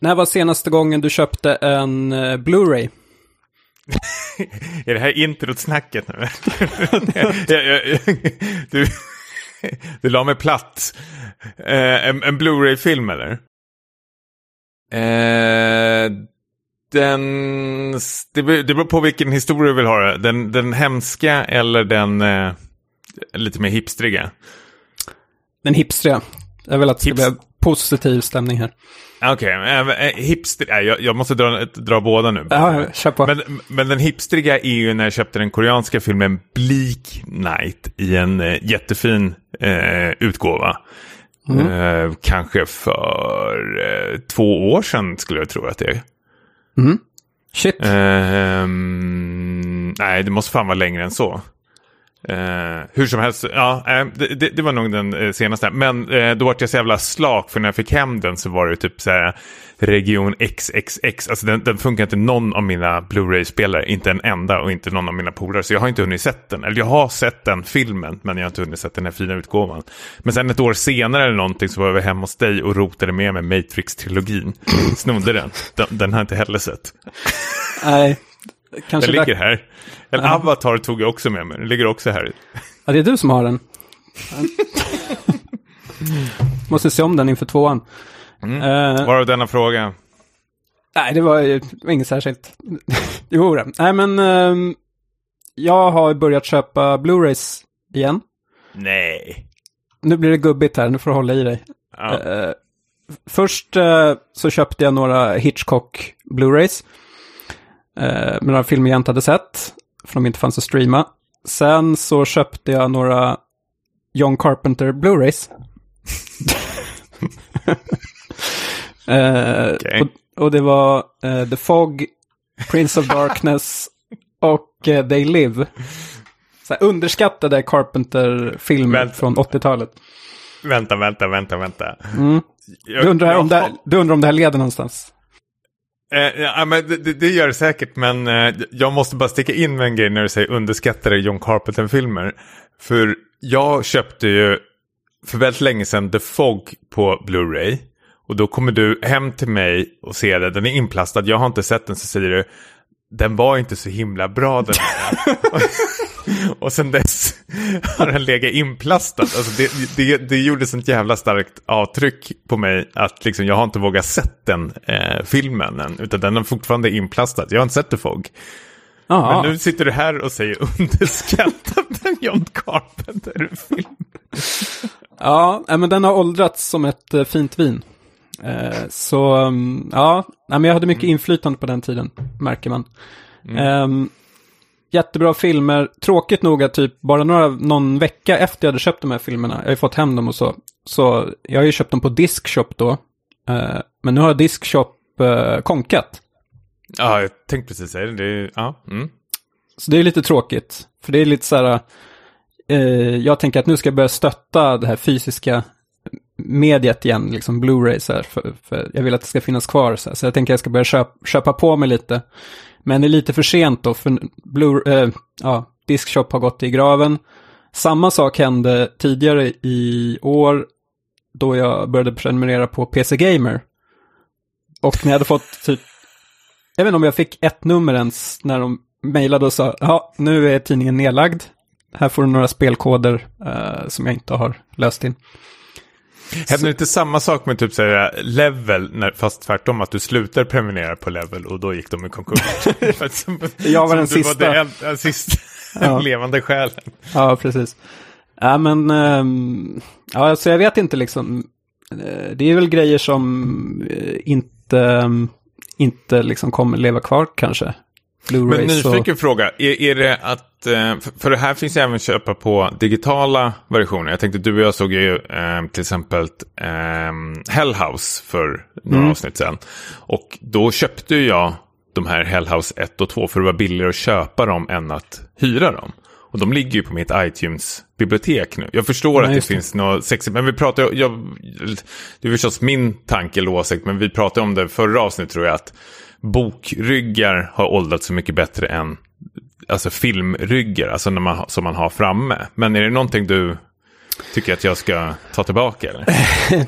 När var senaste gången du köpte en uh, Blu-ray? är det här introt-snacket nu? jag, jag, du, du la mig platt. Eh, en, en Blu-ray-film eller? Eh, den, det, beror på vilken historia du vill ha det. Den, den hemska eller den eh, lite mer hipstriga? Den hipstriga. Jag vill att det ska bli positiv stämning här. Okej, okay, äh, äh, hipster, jag, jag, måste dra, dra båda nu. Ja, kör på. Men, men den hipstriga är ju när jag köpte den koreanska filmen Bleak Night i en äh, jättefin äh, utgåva. Mm. Äh, kanske för äh, två år sedan skulle jag tro att det är. Mm. Shit. Ehm, nej, det måste fan vara längre än så. Eh, hur som helst, ja, eh, det, det, var nog den eh, senaste. Men eh, då var jag så jävla slak för när jag fick hem den så var det typ så här region XXX. Alltså den, den funkar inte någon av mina Blu-ray-spelare, inte en enda och inte någon av mina polare. Så jag har inte hunnit sett den. Eller jag har sett den filmen, men jag har inte hunnit sett den här fina utgåvan. Men sen ett år senare eller någonting så var jag hemma hos dig och rotade med mig Matrix-trilogin. Snodde den. den. Den har jag inte heller sett. Nej. Kanske den ligger här. En Aha. Avatar tog jag också med mig. Den ligger också här. Ja, det är du som har den. Måste se om den inför tvåan. Mm. Uh, Varav denna fråga? Nej, det var, var inget särskilt. jo, det. Nej, men uh, jag har börjat köpa Blu-rays igen. Nej. Nu blir det gubbigt här, nu får du hålla i dig. Ja. Uh, först så köpte jag några Hitchcock Blu-rays. Med några filmer jag inte hade sett för de inte fanns att streama. Sen så köpte jag några John Carpenter Blu-rays. eh, okay. och, och, det var eh, The Fog, Prince of Darkness och eh, They Live. Så här, underskattade Carpenter-filmer från 80-talet. Vänta, vänta, vänta, vänta. Mm. Du, undrar om det, du undrar om det här leder någonstans? Eh, ja, men det, det, gör det säkert, men eh, jag måste bara sticka in med en grej när du säger underskattade John Carpenter-filmer. För jag köpte ju för väldigt länge sedan The Fog på Blu-ray. Och då kommer du hem till mig och ser det, den är inplastad, jag har inte sett den, så säger du den var inte så himla bra den här. och sen dess har den legat inplastad. Alltså det, det, det gjorde sånt jävla starkt avtryck på mig att liksom, jag har inte vågat sett den eh, filmen än. Utan den är fortfarande inplastad. Jag har inte sett The Fog. Aha. Men nu sitter du här och säger underskattad en John Carpenter-film. ja, men den har åldrats som ett eh, fint vin. Eh, så mm, ja, men jag hade mycket mm. inflytande på den tiden, märker man. Mm. Jättebra filmer. Tråkigt nog att typ bara några, någon vecka efter jag hade köpt de här filmerna, jag har ju fått hem dem och så, så jag har ju köpt dem på Diskshop då. Uh, men nu har Diskshop uh, konkat. Ja, jag tänkte precis säga det. det är, ja. Mm. Så det är lite tråkigt. För det är lite så här, uh, jag tänker att nu ska jag börja stötta det här fysiska mediet igen, liksom Blu-ray så här, för, för, jag vill att det ska finnas kvar så här, så jag tänker att jag ska börja köpa, köpa på mig lite. Men det är lite för sent då, för Blu äh, eh, ja, Diskshop har gått i graven. Samma sak hände tidigare i år då jag började prenumerera på PC Gamer. Och när jag hade fått typ, jag vet inte om jag fick ett nummer ens när de mejlade och sa, ja, nu är tidningen nedlagd. Här får du några spelkoder eh, som jag inte har löst in. Händer det inte samma sak med typ såhär level, när, fast tvärtom att du slutar prenumerera på level och då gick de i konkurs? jag var den sista. Var den, den sista ja. levande själen. Ja, precis. Ja, men, um, ja, så jag vet inte liksom. Eh, det är väl grejer som eh, inte, um, inte liksom kommer leva kvar kanske. Men nyfiken och... fråga, är, är det att, eh, för det här finns även att köpa på digitala versioner. Jag tänkte du och jag såg ju eh, till exempel eh, Hellhouse för några mm. avsnitt sedan. Och då köpte jag de här Hellhouse 1 och 2 för det var billigare att köpa dem än att hyra dem. Och de ligger ju på mitt iTunes-bibliotek nu. Jag förstår ja, att det, det, finns något sexigt, men vi pratar, jag, det är förstås min tanke eller åsikt, men vi pratade om det förra avsnittet tror jag, att bokryggar har åldrats så mycket bättre än alltså filmryggar, alltså när man, som man har framme. Men är det någonting du tycker att jag ska ta tillbaka? Eller?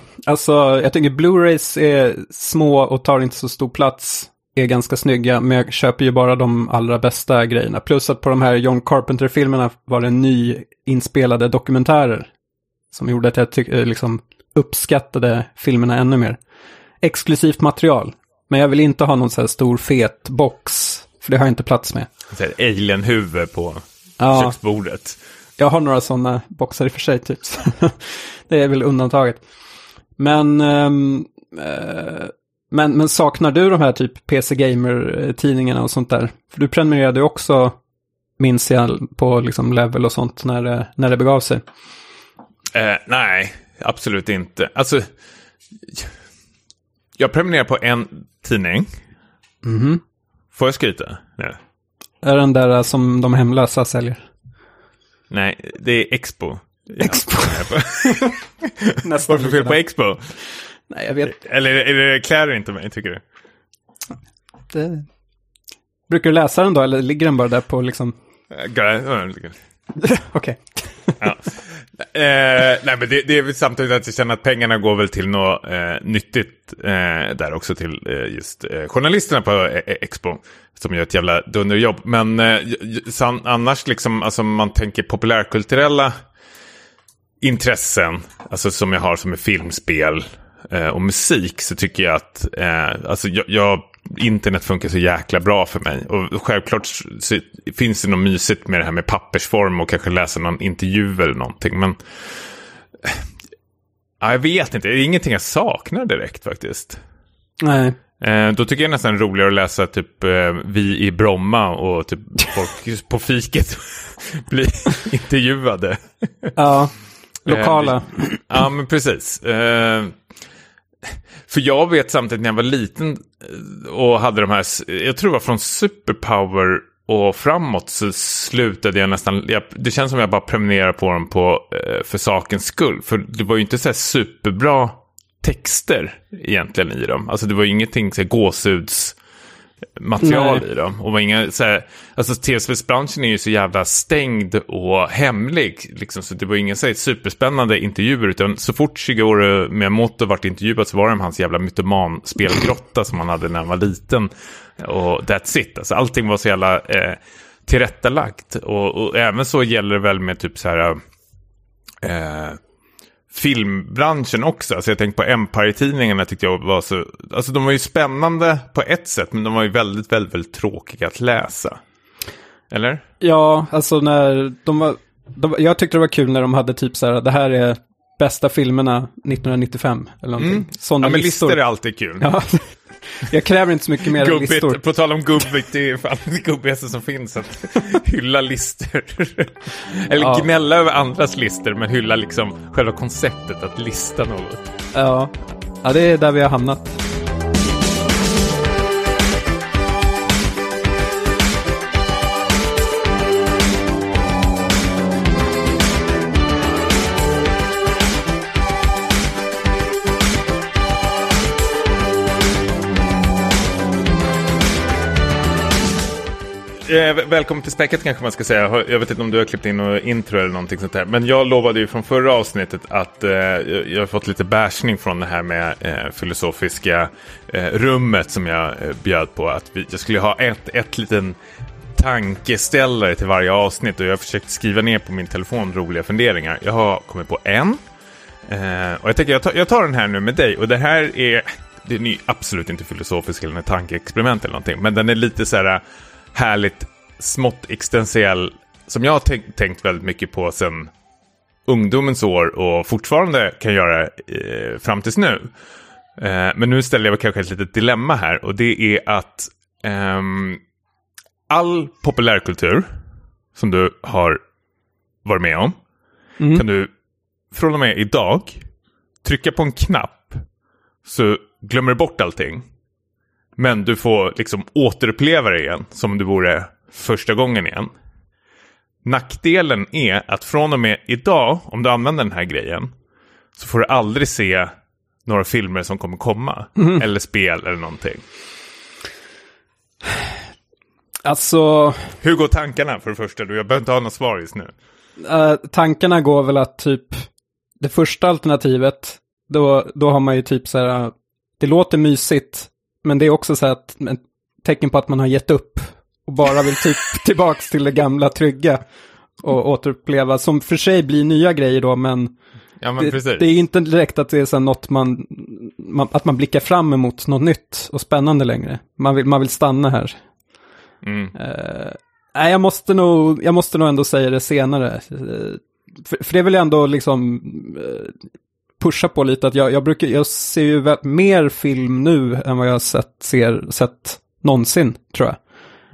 Alltså, jag tycker Blu-rays är små och tar inte så stor plats. Är ganska snygga, men jag köper ju bara de allra bästa grejerna. Plus att på de här John Carpenter-filmerna var det nyinspelade dokumentärer. Som gjorde att jag eh, liksom uppskattade filmerna ännu mer. Exklusivt material. Men jag vill inte ha någon så här stor fet box. För det har jag inte plats med. Alien-huvud på Ja. köksbordet. Jag har några sådana boxar i och för sig, typ. Det är väl undantaget. Men, ehm, eh, men, men saknar du de här typ PC Gamer-tidningarna och sånt där? För du prenumererade ju också, minns jag, på liksom level och sånt när det, när det begav sig. Eh, nej, absolut inte. Alltså, jag prenumererar på en tidning. Mhm. Får jag skryta? Nej. Är den där som de hemlösa säljer? Nej, det är Expo. Expo. Nästan Varför fel på Expo? Nej, jag vet Eller är det klär inte mig, tycker du? inte. Brukar du läsa den då, eller ligger den bara där på liksom... Ga- Okej. Ja. Eh, nej, men det, det är väl samtidigt att jag känner att pengarna går väl till något eh, nyttigt eh, där också till eh, just eh, journalisterna på eh, eh Expo. Som gör ett jävla dunderjobb. Men eh, san, annars liksom, alltså om man tänker populärkulturella intressen, alltså som jag har som är filmspel eh, och musik, så tycker jag att eh, alltså jag, jag, internet funkar så jäkla bra för mig. Och självklart finns det något mysigt med det här med pappersform och kanske läsa någon intervju eller någonting. Men eh, ja, jag vet inte, det är ingenting jag saknar direkt faktiskt. Nej. Eh, då tycker jag nästan roligare att läsa typ eh, Vi i Bromma och typ folk på fiket blir intervjuade. Ja. Lokala. Eh, Ja, men precis. För jag vet samtidigt när jag var liten eh, och hade de här, jag tror det var från Superpower och framåt så slutade jag nästan, jag, det känns som jag bara prenumererar på dem på, eh, för sakens skull. För det var ju inte så här superbra texter egentligen i dem. Alltså det var ju ingenting så här gåshuds material Nej. i dem. Och var inga, så här, alltså tv-spelsbranschen är ju så jävla stängd och hemlig. Liksom, så det var inga så här, superspännande intervjuer. Utan så fort Shigeru Miyamoto vart intervjuad så var det om hans jävla mytoman-spelgrotta som han hade när han var liten. Och that's it. Alltså, allting var så jävla eh, tillrättalagt. Och, och även så gäller det väl med typ så här... Eh, filmbranschen också. Alltså jag tänkte på Empire-tidningarna tyckte jag var så... Alltså de var ju spännande på ett sätt, men de var ju väldigt, väldigt, väldigt tråkiga att läsa. Eller? Ja, alltså när de var... De, jag tyckte det var kul när de hade typ så här, det här är bästa filmerna 1995 eller någonting. Mm. Sådana Ja, men listor. listor är alltid kul. Ja, jag kräver inte så mycket mer än listor. Gubbigt, på tal om gubbigt, det är fan det gubbigaste som finns att hylla listor. Eller Ja. gnälla över andras listor, men hylla liksom själva konceptet att lista något. Ja. ja, det är där vi har hamnat. Eh, välkommen till Späcket kanske man ska säga. Jag vet inte om du har klippt in något intro eller någonting sånt där. Men jag lovade ju från förra avsnittet att eh, jag har fått lite bärsning från det här med eh, filosofiska eh, rummet som jag eh, bjöd på. Att vi, jag skulle ha ett, ett liten tankeställare till varje avsnitt och jag har försökt skriva ner på min telefon roliga funderingar. Jag har kommit på en. Eh, och jag tänker jag tar, jag tar den här nu med dig och det här är, det är absolut inte filosofisk eller tankeexperiment eller någonting, men den är lite så här härligt smått existentiell som jag har tänkt, tänkt väldigt mycket på sen ungdomens år och fortfarande kan göra eh, fram tills nu. Eh, men nu ställer jag kanske ett litet dilemma här och det är att ehm, all populärkultur som du har varit med om Mm. kan du från och med idag trycka på en knapp så glömmer du bort allting. Men du får liksom återuppleva det igen som om det vore första gången igen. Nackdelen är att från och med idag, om du använder den här grejen, så får du aldrig se några filmer som kommer komma. Eller spel eller någonting. Alltså, Hur går tankarna för det första? Du, jag behöver inte ha något svar just nu. eh, tankarna går väl att typ det första alternativet, då, då har man ju typ så här, det låter mysigt, men det är också så att, ett tecken på att man har gett upp och bara vill typ tillbaks till det gamla trygga och återuppleva, som för sig blir nya grejer då, men Ja, men det, det är inte direkt att det är så något man, man, att man blickar fram emot något nytt och spännande längre. Man vill, man vill stanna här. Mm. Eh, nej, jag måste, nog, jag måste nog ändå säga det senare. Eh, för, för det vill jag ändå liksom eh, pusha på lite, att jag, jag, brukar, jag ser ju mer film nu än vad jag har sett, ser, sett någonsin, tror jag.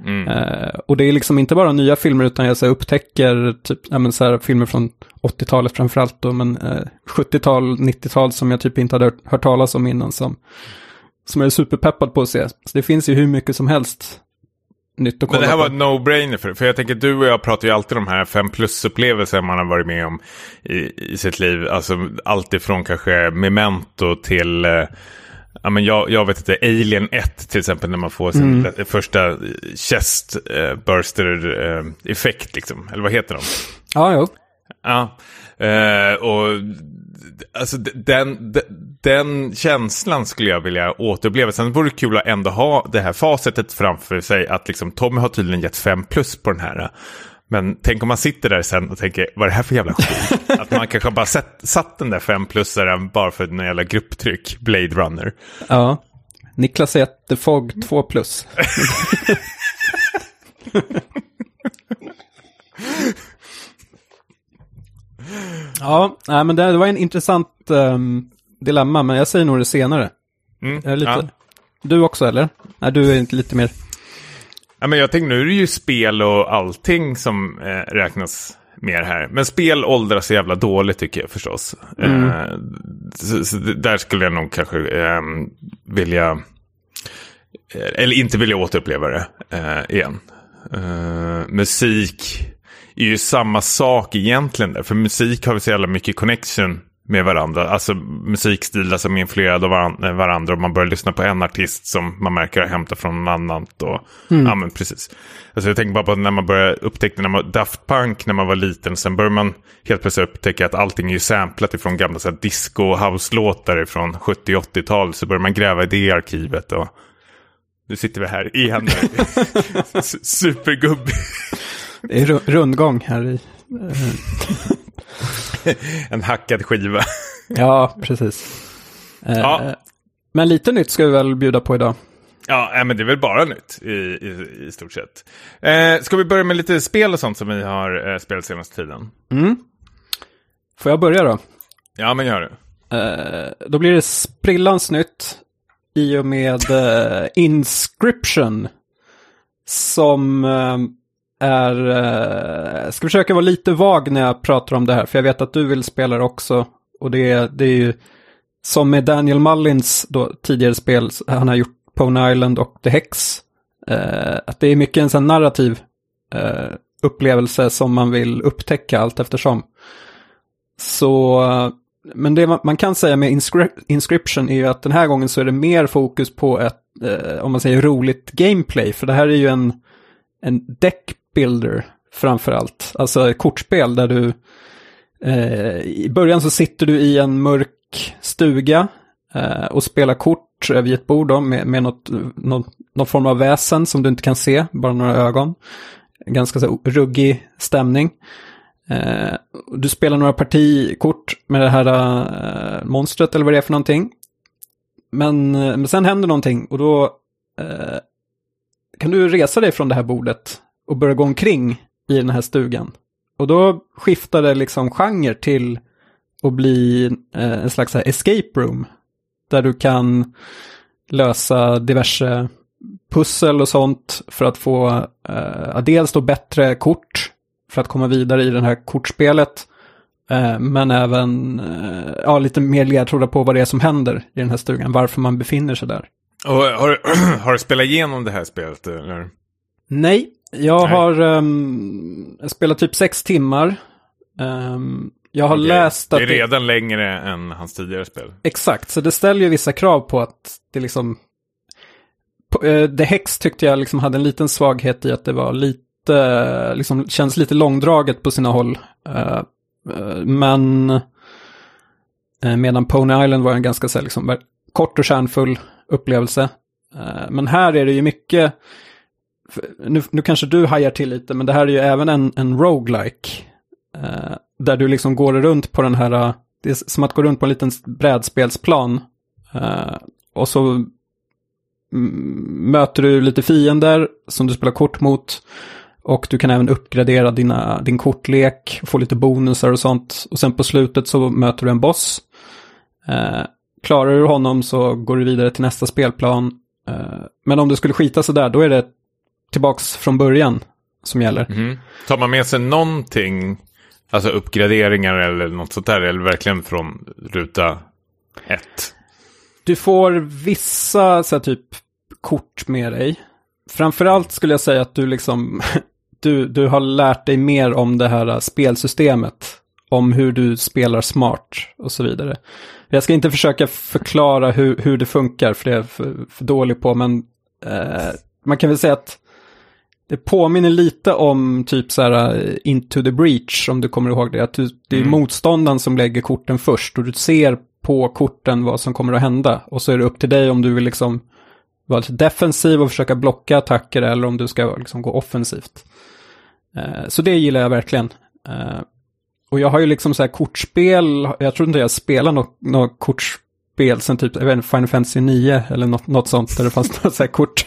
Mm. Eh, och det är liksom inte bara nya filmer, utan jag så här, upptäcker typ, ja, men så här, filmer från 80-talet framförallt då, men eh, 70-tal, 90-tal som jag typ inte hade hört, hört talas om innan, som, som jag är superpeppad på att se. Så det finns ju hur mycket som helst nytt att kolla Men det här på. var no-brainer för, för jag tänker du och jag pratar ju alltid om de här 5 plus-upplevelser man har varit med om i, i sitt liv. Alltså allt ifrån kanske memento till, eh, ja men jag, jag vet inte, Alien 1 till exempel när man får sin Mm. första chest eh, burster eh, effekt liksom. Eller vad heter de? Ja, jo. Ja, eh, och alltså den, d- den känslan skulle jag vilja återuppleva. Sen vore det kul att ändå ha det här facetet framför sig att liksom Tommy har tydligen gett 5 plus på den här. Men tänk om man sitter där sen och tänker, vad är det här för jävla skit? att man kanske bara sett, satt den där 5 plusaren bara för en jävla grupptryck, Blade Runner. Ja. Niklas säger att The Fog 2 plus. ja, nej, men det, det var en intressant ehm, dilemma, men jag säger nog det senare. Mm. Jag är lite... Ja. Du också, eller? Nej, du är inte lite mer... Ja, men jag tänkte nu är det ju spel och allting som eh, räknas mer här. Men spel åldras så jävla dåligt tycker jag förstås. Eh, så, så där skulle jag nog kanske eh, vilja, eller inte vilja återuppleva det eh, igen. Eh, musik är ju samma sak egentligen där. För musik har vi så jävla mycket connection med varandra. Alltså musikstilar som är influerade av varan- varandra. Och man börjar lyssna på en artist som man märker har hämtat från någon annan. Och, Ja men precis. Alltså jag tänker bara på när man började upptäcka när man, Daft Punk när man var liten. Sen börjar man helt plötsligt upptäcka att allting är ju samplat ifrån gamla så här, disco och house-låtar från 70-80-tal. Så börjar man gräva i det arkivet. Och nu sitter vi här igen. S- Supergubb. Det är ru- rundgång här i... eh, En hackad skiva. ja, precis. Eh, Ja. Men lite nytt ska vi väl bjuda på idag. Ja, men det är väl bara nytt i, i, i stort sett. Eh, ska vi börja med lite spel och sånt som vi har eh, spelat senaste tiden? Får jag börja då? Ja, men gör det. Eh, då blir det sprillans nytt i och med eh, Inscription. Som eh, är, eh, ska försöka vara lite vag när jag pratar om det här, för jag vet att du vill spela det också. Och det, är- det är ju som med Daniel Mullins då, tidigare spel, han har gjort Pone Island och The Hex. Eh, att det är mycket en sån narrativ eh, upplevelse som man vill upptäcka allt eftersom. Så, eh, men det man, man kan säga med inscri Inscription är ju att den här gången så är det mer fokus på ett, eh, om man säger roligt gameplay. För det här är ju en, en deck builder framför allt. Alltså ett kortspel där du, eh, i början så sitter du i en mörk stuga eh, och spelar kort vid ett bord då, med, med något, någon, någon form av väsen som du inte kan se, bara några ögon. Ganska så ruggig stämning. Eh, du spelar några partikort med det här eh, monstret eller vad det är för någonting. Men, eh, men sen händer någonting och då eh, kan du resa dig från det här bordet och börja gå omkring i den här stugan. Och då skiftar det liksom genre till att bli eh, en slags escape room. Där du kan lösa diverse pussel och sånt för att få eh, dels då bättre kort för att komma vidare i det här kortspelet. Eh, men även eh, ja, lite mer ledtrådar på vad det är som händer i den här stugan, varför man befinner sig där. Och har, har du spelat igenom det här spelet? Eller? Nej, jag Nej. har um, spelat typ sex timmar. Ehm, jag har Okej. läst att Det är redan längre än hans tidigare spel. Exakt, så det ställer ju vissa krav på att det liksom... Eh, The Hex tyckte jag liksom hade en liten svaghet i att det var lite, liksom känns lite långdraget på sina håll. Eh, eh, men Eh, medan Pony Island var en ganska så här, liksom, kort och kärnfull upplevelse. Men här är det ju mycket, nu, nu kanske du hajar till lite, men det här är ju även en, en roguelike. Eh, där du liksom går runt på den här, eh, det är som att gå runt på en liten brädspelsplan. Eh, och så möter du lite fiender som du spelar kort mot. Och du kan även uppgradera dina, din kortlek, få lite bonusar och sånt. Och sen på slutet så möter du en boss. Eh, klarar du honom så går du vidare till nästa spelplan. Eh, men om du skulle skita sig där, då är det tillbaks från början som gäller. Mm. Tar man med sig någonting, alltså uppgraderingar eller något sånt där, eller verkligen från ruta ett? Du får vissa så här, typ kort med dig. Framförallt skulle jag säga att du liksom, du, du har lärt dig mer om det här spelsystemet. Om hur du spelar smart och så vidare. Jag ska inte försöka förklara hur, hur det funkar, för det är jag för, för dålig på, men eh, man kan väl säga att det påminner lite om typ så här eh, Into the Breach, om du kommer ihåg det. Att du, det är mm. motståndaren som lägger korten först och du ser på korten vad som kommer att hända. Och så är det upp till dig om du vill liksom vara lite defensiv och försöka blocka attacker eller om du ska liksom gå offensivt. Eh, så det gillar jag verkligen. Eh, och jag har ju liksom så här kortspel, jag tror inte jag spelar något, något kortspel sen typ, jag vet inte, Final Fantasy 9 eller något, något sånt där det fanns något så här kort.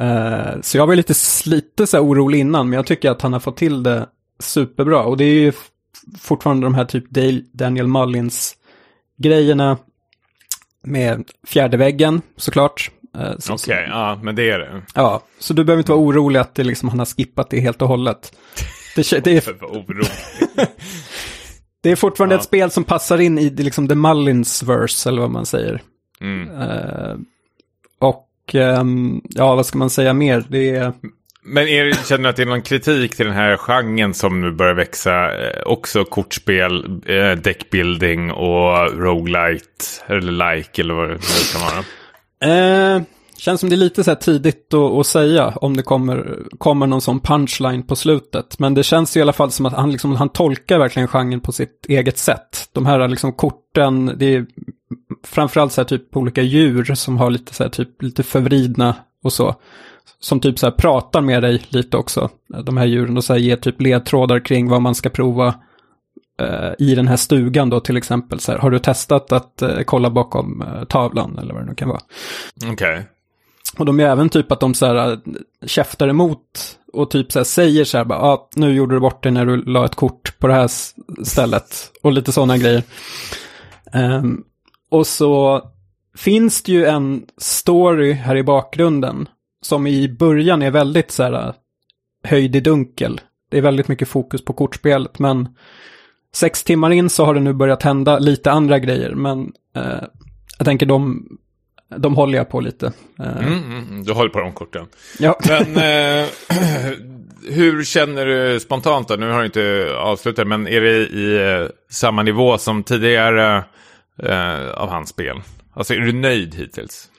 Uh, så jag var lite, lite så orolig innan, men jag tycker att han har fått till det superbra. Och det är ju fortfarande de här typ Daniel Mullins grejerna med fjärde väggen såklart. Uh, Okej, okay, ja, men det är det. Ja, så du behöver inte vara orolig att det liksom, han har skippat det helt och hållet. Det, det, är, det är fortfarande ja. ett spel som passar in i liksom the Mullins verse, eller vad man säger. Mm. Uh, och ja, vad ska man säga mer? Det är... Men är, känner du att det är någon kritik till den här genren som nu börjar växa? Eh, också kortspel, eh, deckbuilding och roguelite eller like eller vad det kan vara. Eh, Känns som det är lite så tidigt att, att, säga om det kommer, kommer någon sån punchline på slutet. Men det känns i alla fall som att han, liksom, han tolkar verkligen genren på sitt eget sätt. De här liksom korten, det är framförallt så här typ olika djur som har lite så här typ lite förvridna och så. Som typ så här pratar med dig lite också, de här djuren, och så här ger typ ledtrådar kring vad man ska prova eh, i den här stugan då till exempel. Så här, har du testat att eh, kolla bakom eh, tavlan eller vad det nu kan vara? Okej. Okay. Och de är även typ att de så här äh, käftar emot och typ så här säger så här bara, ah, nu gjorde du bort det när du la ett kort på det här stället. Och lite sådana grejer. Um, och så finns det ju en story här i bakgrunden som i början är väldigt så här äh, höjd i dunkel. Det är väldigt mycket fokus på kortspelet, men sex timmar in så har det nu börjat hända lite andra grejer, men eh, jag tänker de de håller jag på lite. Eh. Mm, du håller på de korten. Ja. Men eh, hur känner du spontant då? Nu har du inte avslutat, men är det i samma nivå som tidigare eh, av hans spel? Alltså är du nöjd hittills?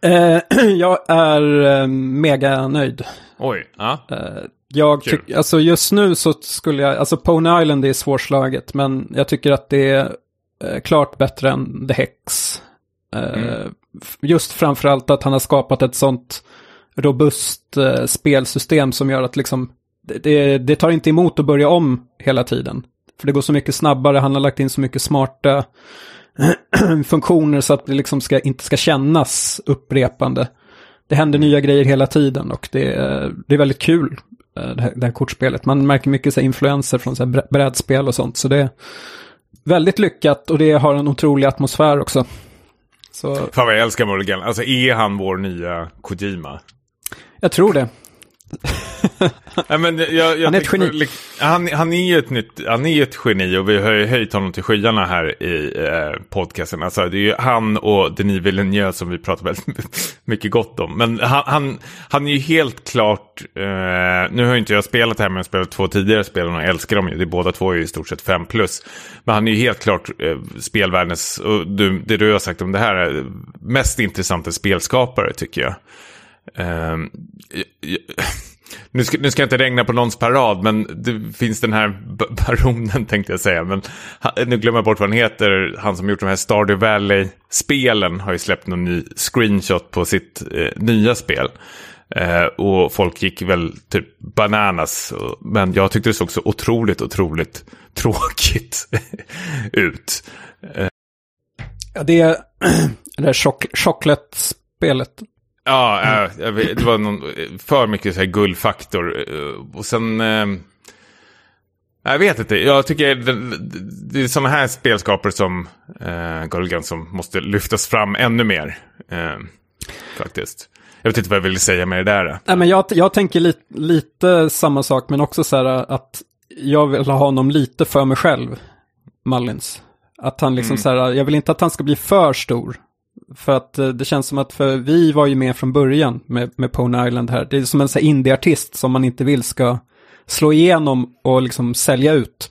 Eh, jag är eh, mega nöjd. Oj, ja. jag tycker, alltså just nu så skulle jag, alltså Pony Island är svårslaget, men jag tycker att det är klart bättre än The Hex. Mm just framförallt att han har skapat ett sånt robust eh, spelsystem som gör att liksom det, det, tar inte emot att börja om hela tiden. För det går så mycket snabbare, han har lagt in så mycket smarta funktioner så att det liksom ska, inte ska kännas upprepande. Det händer nya grejer hela tiden och det, det är väldigt kul, eh, det här, det här kortspelet. Man märker mycket så influenser från så brädspel och sånt, så det är väldigt lyckat och det har en otrolig atmosfär också. Så... Fan vad jag älskar Morgan. Alltså är han vår nya Kojima? Jag tror det. ja, men jag, jag han är ett geni. Han, han, är ju ett nytt, han är ett geni och vi har ju höjt honom till skyarna här i eh, podcasten. Alltså, det är ju han och Denis Villeneuve som vi pratar väldigt mycket gott om. Men han, han, han är ju helt klart, eh, nu har ju inte jag spelat det här men jag har spelat två tidigare spel och älskar dem ju. Det är båda två är ju i stort sett fem plus. Men han är ju helt klart eh, spelvärldens, och du, det du har sagt om det här, mest intressanta spelskapare tycker jag. Um, nu ska, nu ska jag inte regna på någons parad, men det finns den här baronen tänkte jag säga. Men nu glömmer jag bort vad han heter. Han som gjort de här Stardew Valley-spelen har ju släppt någon ny screenshot på sitt eh, nya spel. Eh, och folk gick väl typ bananas. Men jag tyckte det såg så otroligt, otroligt tråkigt ut. Eh. Ja, det är det där chocolate-spelet. Ja, äh, det var någon, för mycket så här guldfaktor. Och sen... Äh, jag vet inte, jag tycker det, det är sådana här spelskapare som äh, Golgan som måste lyftas fram ännu mer. Äh, faktiskt. Jag vet inte vad jag vill säga med det där. Nej, men jag, jag tänker li, lite samma sak, men också så här att jag vill ha honom lite för mig själv, Mullins. Att han liksom mm. så här, jag vill inte att han ska bli för stor. För att eh, det känns som att, för vi var ju med från början med, med Pony Island här. Det är som en sån indie-artist som man inte vill ska slå igenom och liksom sälja ut.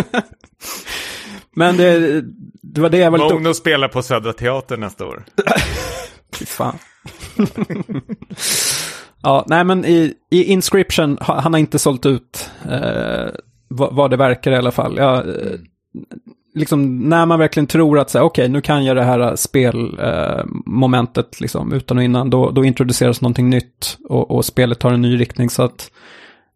Men det, det var det jag var lite... Mono spelar på Södra Teatern nästa år. Fy fan. ja, nej men i, i Inscription, han har inte sålt ut eh, vad, vad, det verkar i alla fall. Ja, eh, liksom när man verkligen tror att okej, okay, nu kan jag det här spelmomentet eh, liksom utan och innan, då, då introduceras någonting nytt och, och spelet tar en ny riktning. Så att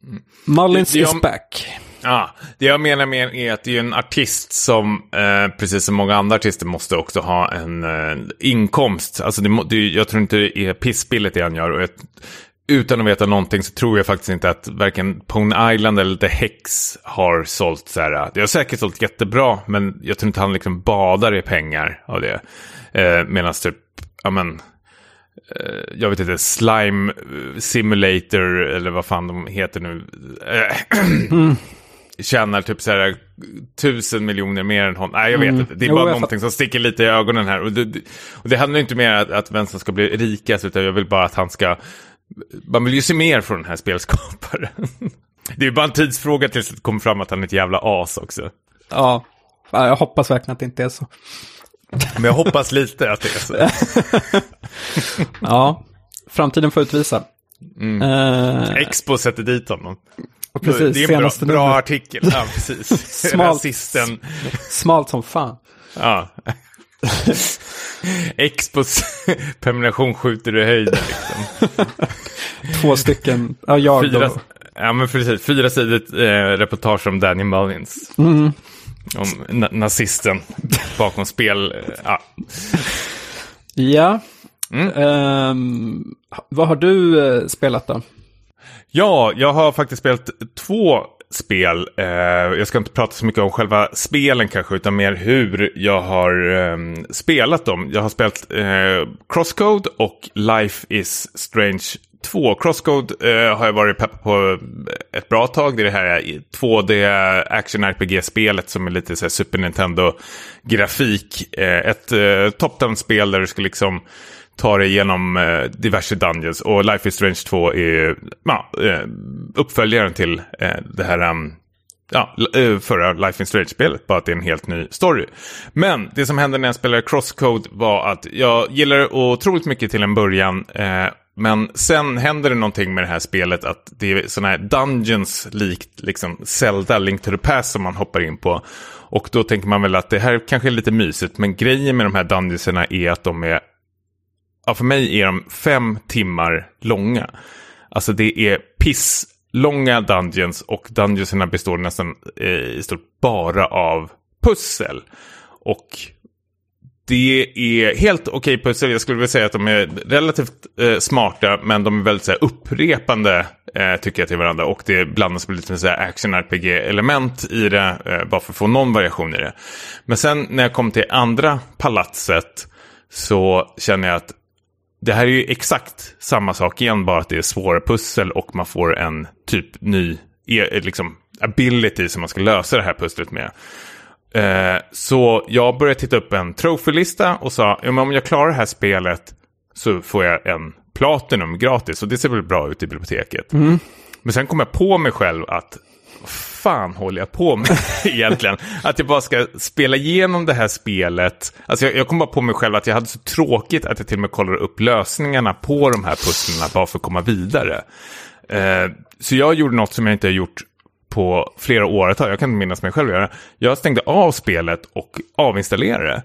mm. Mullins det, det, is back. Ja, det jag menar med är att det är en artist som, eh, precis som många andra artister, måste också ha en eh, inkomst. Alltså det, det, jag tror inte det är pissbilligt det han gör. Och jag, utan att veta någonting så tror jag faktiskt inte att varken Pony Island eller The Hex har sålt så här. Det har säkert sålt jättebra, men jag tror inte han liksom badar i pengar av det. Eh, Medan typ, ja men, eh, jag vet inte, Slime Simulator eller vad fan de heter nu. Eh, mm. tjänar typ så här tusen miljoner mer än honom. Nej, jag vet mm. inte. Det är bara jo, någonting som sticker lite i ögonen här. Och det, och det handlar inte mer om att, att vänstern ska bli rikast, utan jag vill bara att han ska... Man vill ju se mer från den här spelskaparen. det är ju bara en tidsfråga tills det kommer fram att han är ett jävla as också. Ja, jag hoppas verkligen att det inte är så. Men jag hoppas lite att det är så. ja, framtiden får utvisa. Mm. Uh... Expo sätter dit honom. Precis, det är en bra, bra artikel. Ja, precis. smalt, Rasisten. Smalt som fan. Ja. Expos prenumeration skjuter i höjden. Liksom. Två stycken, ja jag Fyra, då. Ja men precis, fyra sidor eh, reportage om Danny Mullins. Mm. Om na nazisten bakom spel. Eh, ja. ja. Mm. Um, vad har du eh, spelat då? Ja, jag har faktiskt spelat två spel. Eh, jag ska inte prata så mycket om själva spelen kanske, utan mer hur jag har eh, spelat dem. Jag har spelat eh, Crosscode och Life is Strange 2. Crosscode eh, har jag varit pepp på ett bra tag. Det är det här eh, 2D action RPG-spelet som är lite så här Super Nintendo-grafik. Eh, ett eh, top-down-spel där du ska liksom ta dig igenom eh, diverse dungeons. Och Life is Strange 2 är ja, eh, uppföljaren till eh, det här um, ja, eh, förra Life is Strange-spelet. Bara att det är en helt ny story. Men det som hände när jag spelade Crosscode var att jag gillade otroligt mycket till en början. Eh, men sen händer det någonting med det här spelet att det är sådana här dungeons likt liksom Zelda, Link to the Past som man hoppar in på. Och då tänker man väl att det här kanske är lite mysigt, men grejen med de här dungeonserna är att de är ja, för mig är de fem timmar långa. Alltså det är pisslånga dungeons och dungeonserna består nästan eh, i stort bara av pussel. Och det är helt okej okay pussel. Jag skulle vilja säga att de är relativt eh, smarta, men de är väldigt så här, upprepande eh, tycker jag till varandra. Och det blandas med lite action-RPG-element i det, eh, bara för att få någon variation i det. Men sen när jag kom till andra palatset så känner jag att det här är ju exakt samma sak igen, bara att det är svåra pussel och man får en typ ny e, liksom, ability som man ska lösa det här pusslet med. Eh, så jag började titta upp en trofélista och sa, ja, om jag klarar det här spelet så får jag en Platinum gratis och det ser väl bra ut i biblioteket. Mm. Men sen kom jag på mig själv att vad fan håller jag på med egentligen? Att jag bara ska spela igenom det här spelet. Alltså jag, jag kom bara på mig själv att jag hade så tråkigt att jag till och med kollade upp lösningarna på de här pusslen bara för att komma vidare. Eh, så jag gjorde något som jag inte har gjort på flera år. Jag kan inte minnas mig själv göra. Jag stängde av spelet och avinstallerade det.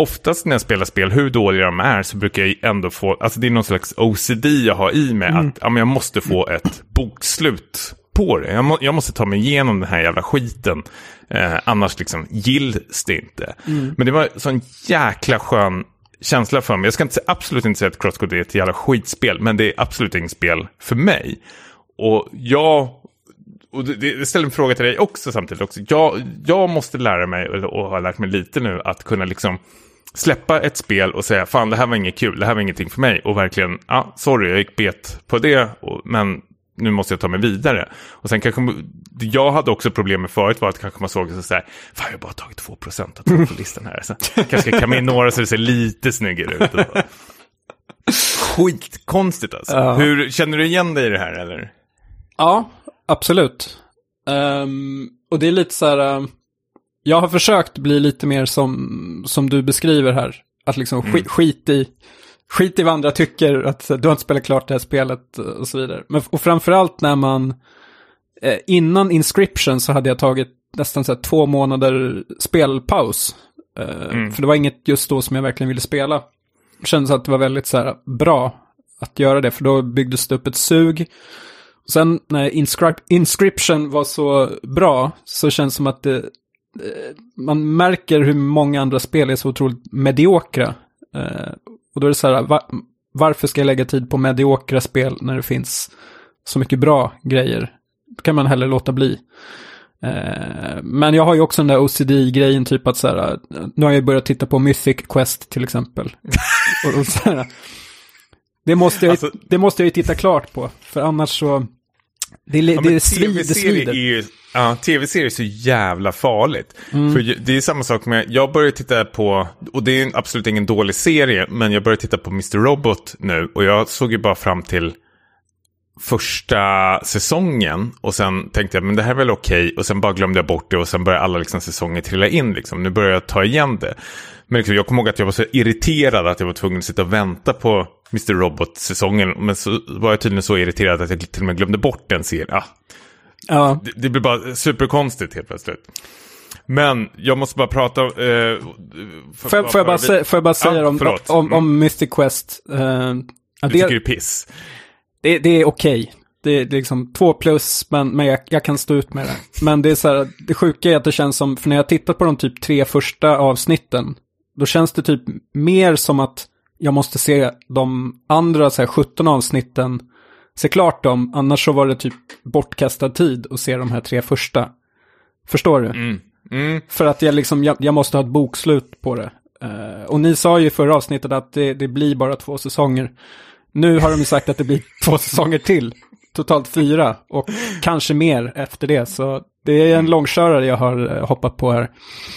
Oftast när jag spelar spel, hur dåliga de är, så brukar jag ändå få, alltså det är någon slags OCD jag har i mig, mm. att ja, men jag måste få ett bokslut på det. Jag, må, jag, måste ta mig igenom den här jävla skiten. Eh, annars liksom gills det inte. Mm. Men det var en sån jäkla skön känsla för mig. Jag ska inte, absolut inte säga att Crosscode är ett jävla skitspel, men det är absolut inget spel för mig. Och jag, och det, det ställer en fråga till dig också samtidigt. Också. Jag, jag måste lära mig, och har lärt mig lite nu, att kunna liksom släppa ett spel och säga fan det här var inget kul, det här var ingenting för mig och verkligen, ja, ah, sorry, jag gick bet på det, och, men nu måste jag ta mig vidare. Och sen kanske, jag hade också problem med förut var att kanske man såg så här, fan jag har bara tagit 2% av på listan här. Så kanske ska kamma in några så det ser lite snyggare ut. Skitkonstigt alltså. Ja. Hur, känner du igen dig i det här eller? Ja, absolut. Um, och det är lite så här, um, jag har försökt bli lite mer som, som du beskriver här. Att liksom mm. skit, skit i skit i vad andra tycker, att du har inte spelat klart det här spelet och så vidare. Men, och framförallt när man, eh, innan Inscription så hade jag tagit nästan så två månader spelpaus. Eh, mm. För det var inget just då som jag verkligen ville spela. Det kändes att det var väldigt så här bra att göra det, för då byggdes det upp ett sug. Sen när Inscri Inscription var så bra så känns det som att det, man märker hur många andra spel är så otroligt mediokra. Eh, och då är det så här, va, varför ska jag lägga tid på mediokra spel när det finns så mycket bra grejer? Då kan man hellre låta bli. Eh, men jag har ju också den där OCD-grejen, typ att så här, nu har jag börjat titta på Mythic Quest till exempel. och, och här, det, måste jag, alltså, det måste jag ju titta klart på, för annars så, det, ja, det, svid, det svider. Ju, Ja, tv-serier är så jävla farligt. Mm. För det är samma sak med, jag börjar titta på, och det är absolut ingen dålig serie, men jag börjar titta på Mr. Robot nu. Och jag såg ju bara fram till första säsongen och sen tänkte jag men det här är väl okej okay. och sen bara glömde jag bort det och sen började alla liksom, säsonger trilla in liksom. Nu börjar jag ta igen det. Men liksom, jag kommer ihåg att jag var så irriterad att jag var tvungen att sitta och vänta på Mr. Robot-säsongen. Men så var jag tydligen så irriterad att jag till och med glömde bort den serien. Ah, Ja. Det, det blir bara superkonstigt helt plötsligt. Men jag måste bara prata... Eh, för, får, jag, bara får jag bara säga ja, om, om, om, om Mystic Quest? Uh, du det, tycker det är piss? Det, det är okej. Okay. Det, det, är liksom två plus, men, men jag, jag, kan stå ut med det. Men det är så här, det sjuka är att det känns som, för när jag tittat på de typ tre första avsnitten, då känns det typ mer som att jag måste se de andra så här, 17 avsnitten se klart dem, annars så var det typ bortkastad tid att se de här tre första. Förstår du? Mm. Mm. För att jag liksom, jag, jag, måste ha ett bokslut på det. Uh, och ni sa ju i förra avsnittet att det, det, blir bara två säsonger. Nu har de ju sagt att det blir två säsonger till. Totalt fyra och kanske mer efter det. Så det är en långkörare jag har eh, hoppat på här.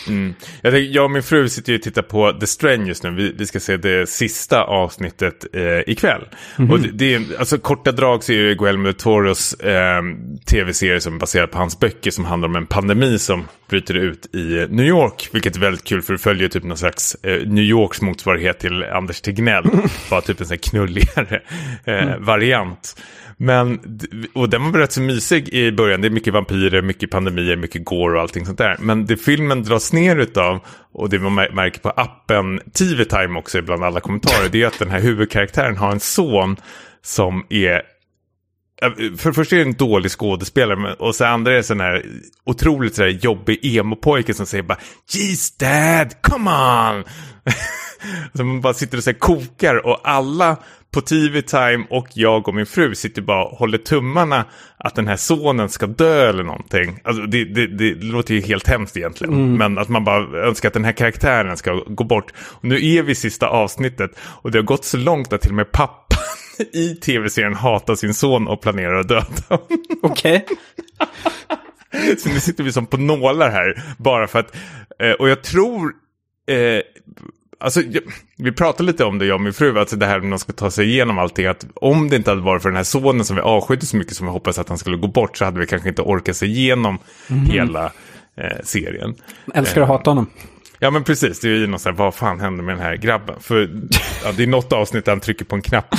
Mm. Jag, tänker, jag och min fru sitter ju och tittar på The Strain just nu. Vi, vi ska se det sista avsnittet eh, ikväll. Mm -hmm. Och det, det, är, alltså, korta drag så är det Guillermo Toros eh, tv-serie som är baserad på hans böcker som handlar om en pandemi som bryter ut i New York. Vilket är väldigt kul för det följer typ någon slags eh, New Yorks motsvarighet till Anders Tegnell. Bara typ en sån här knulligare eh, mm. variant. Men, och den var rätt så mysig i början. Det är mycket vampyrer, mycket pandemier, mycket går och allting sånt där. Men det filmen dras ner utav, och det man märker på appen TV Time också bland alla kommentarer, det är att den här huvudkaraktären har en son som är eh, för det första är det en dålig skådespelare och sen andra är det sån här otroligt sådär jobbig emo-pojke som säger bara Jeez dad, come on! så man bara sitter och så kokar och alla på TV-time och jag och min fru sitter bara och håller tummarna att den här sonen ska dö eller någonting. Alltså det, det, det låter ju helt hemskt egentligen. Mm. Men att man bara önskar att den här karaktären ska gå bort. Och nu är vi i sista avsnittet och det har gått så långt att till och med pappan i tv-serien hatar sin son och planerar att döda honom. Okej. Okay. så nu sitter vi som på nålar här. Bara för att, eh, och jag tror... Eh, alltså, vi pratade lite om det, jag och min fru, alltså det här när man ska ta sig igenom allting, att om det inte hade varit för den här sonen som vi avskydde så mycket som vi hoppades att han skulle gå bort, så hade vi kanske inte orkat sig igenom Mhm. hela eh, serien. Älskar att hata honom. Ja men precis, det är ju något så här, vad fan händer med den här grabben? För ja, det är något avsnitt där han trycker på en knapp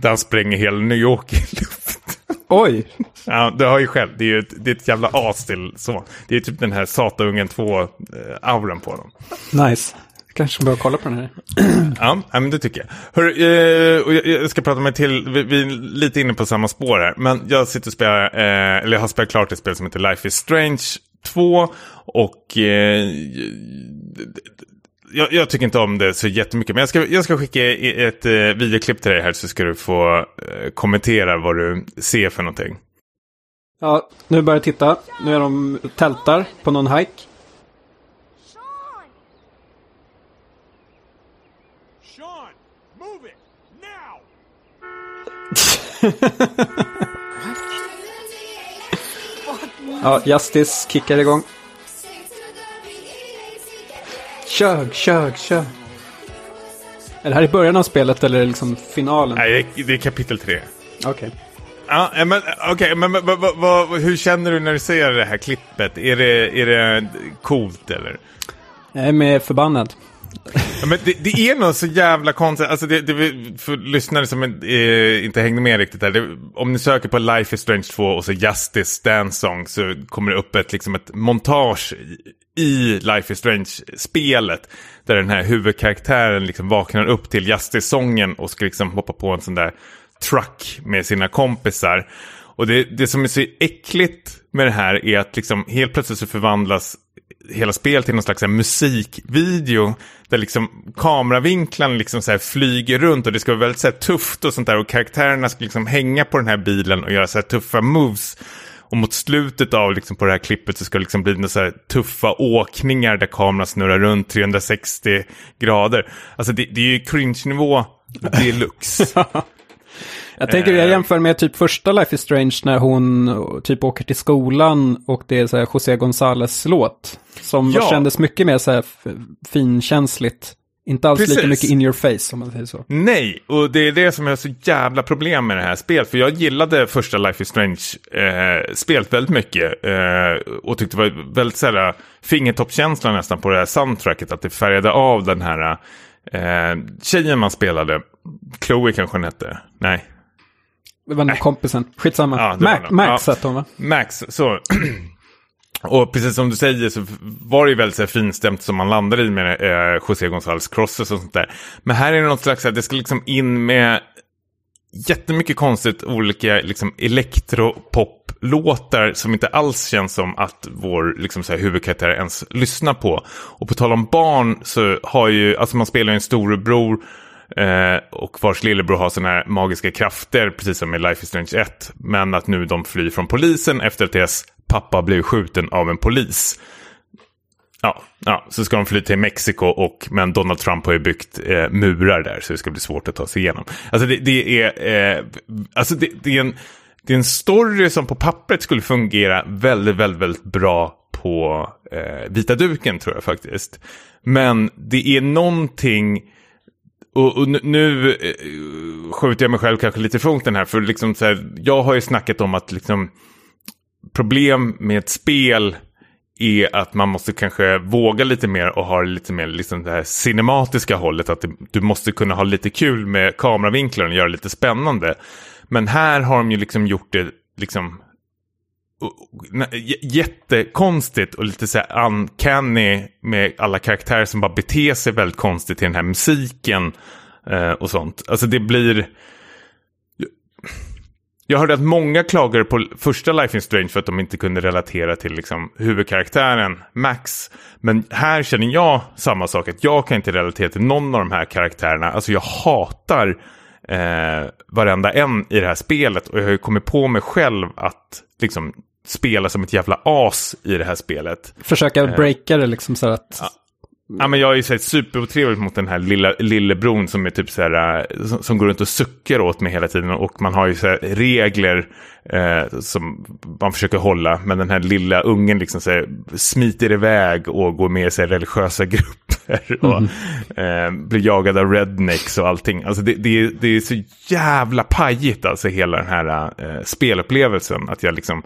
där han spränger hela New York i luft. Oj! Ja, du har ju själv, det är ju ett, det är ett jävla as till så. Det är typ den här Sataungen 2-auran på dem. Nice. Kanske börja kolla på den här. Ja, men det tycker jag. Hör, eh, och jag, jag ska prata med till, vi, vi är lite inne på samma spår här. Men jag sitter och spelar, eh, eller jag har spelat klart ett spel som heter Life is Strange 2. Och eh, jag, jag tycker inte om det så jättemycket. Men jag ska, jag ska skicka i- ett eh, videoklipp till dig här så ska du få eh, kommentera vad du ser för någonting. Ja, nu börjar jag titta. Nu är de tältar på någon hike. Ja, Justice kickar igång. Kör, kör, kör. Är det här i början av spelet eller liksom finalen? Nej, det är- det är kapitel 3. Okej. Ja, eh, men okej, men vad- vad- vad- hur känner du när du ser det här klippet? Är det, är det coolt eller? Jag är med förbannad. Ja, men det, det är nog så jävla konstigt, alltså det, det, för lyssnare som eh, inte hängde med riktigt här. Det, om ni söker på Life is Strange 2 och så Justice Dance Song så kommer det upp ett, liksom ett montage i, i Life is Strange-spelet. Där den här huvudkaraktären liksom vaknar upp till Justice-sången och ska liksom hoppa på en sån där truck med sina kompisar. Och det, det som är så äckligt med det här är att liksom helt plötsligt så förvandlas hela spelet till någon slags här musikvideo. Där liksom kameravinklarna liksom så här flyger runt och det ska vara väldigt så här tufft och sånt där. Och karaktärerna ska liksom hänga på den här bilen och göra så här tuffa moves. Och mot slutet av liksom på det här klippet så ska det liksom bli några så här tuffa åkningar där kameran snurrar runt 360 grader. Alltså det, det är ju cringe-nivå deluxe. Jag tänker jag jämför med typ första Life is Strange när hon eh, typ åker till skolan och det är så här José González låt. Som Ja. kändes mycket mer så här finkänsligt. Inte alls lika Precis. mycket in your face om man säger så. Nej, och det är det som har så jävla problem med det här spelet. För jag gillade första Life is Strange-spelet väldigt mycket. Eh, och tyckte det var väldigt så här, fingertoppskänsla nästan på det här soundtracket. Att det färgade av den här eh, tjejen man spelade. Chloe kanske hon hette. Nej, Det var den kompisen. Skitsamma. Ja, Mac. Max Ja. hette hon va? Max, så. Och precis som du säger så var det ju väldigt så här finstämt som man landade i med eh, José González Crosses och sånt där. Men här är det något slags, här, det ska liksom in med jättemycket konstigt olika liksom elektropop-låtar som inte alls känns som att vår liksom, så här, huvudkaraktär ens lyssnar på. Och på tal om barn så har ju, alltså man spelar ju en storebror eh, och vars lillebror har sådana här magiska krafter, precis som i Life is Strange 1. Men att nu de flyr från polisen efter att deras pappa blev skjuten av en polis. Ja, ja, så ska de fly till Mexiko och men Donald Trump har ju byggt eh, murar där så det ska bli svårt att ta sig igenom. Alltså det, det är, eh, alltså det, det, är en, det är en story som på pappret skulle fungera väldigt, väldigt, väldigt bra på eh, vita duken tror jag faktiskt. Men det är någonting och, och nu, nu eh, skjuter jag mig själv kanske lite i foten här. För liksom så här, jag har ju snackat om att liksom, problem med ett spel är att man måste kanske våga lite mer och ha lite mer liksom det här cinematiska hållet. Att du måste kunna ha lite kul med kameravinklar och göra det lite spännande. Men här har de ju liksom gjort det liksom jättekonstigt och lite så här uncanny med alla karaktärer som bara beter sig väldigt konstigt till den här musiken eh, och sånt. Alltså det blir... Jag hörde att många klagade på första Life in Strange för att de inte kunde relatera till liksom, huvudkaraktären Max. Men här känner jag samma sak, att jag kan inte relatera till någon av de här karaktärerna. Alltså jag hatar eh, varenda en i det här spelet och jag har ju kommit på mig själv att liksom spela som ett jävla as i det här spelet. Försöka breaka det liksom så att... Ja, men jag är ju så superotrevlig mot den här lilla, lillebron som är typ så här, äh, som, som går runt och suckar åt mig hela tiden. Och man har ju så regler eh, som man försöker hålla. Men den här lilla ungen liksom så här, smiter iväg och går med här religiösa grupper. och eh, blir jagad av rednecks och allting. Alltså det, det, det är så jävla pajigt alltså hela den här eh, spelupplevelsen. Att jag liksom...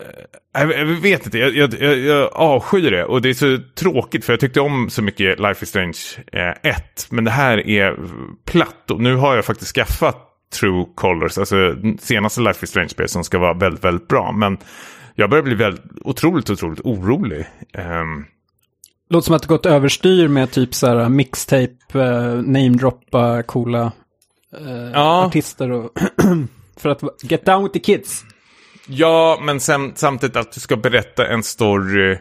eh, Jag vet inte, jag, jag, jag, jag avskyr det. Och det är så tråkigt för jag tyckte om så mycket Life is Strange eh, 1. Men det här är platt och nu har jag faktiskt skaffat True Colors. Alltså senaste Life is Strange-spel som ska vara väldigt, väldigt bra. Men jag börjar bli väldigt, otroligt, otroligt orolig. Ehm, Låter som att det gått överstyr med typ så här mixtape, uh, namedroppa coola eh, Ja. artister och för att get down with the kids. Ja, men sen, samtidigt att du ska berätta en story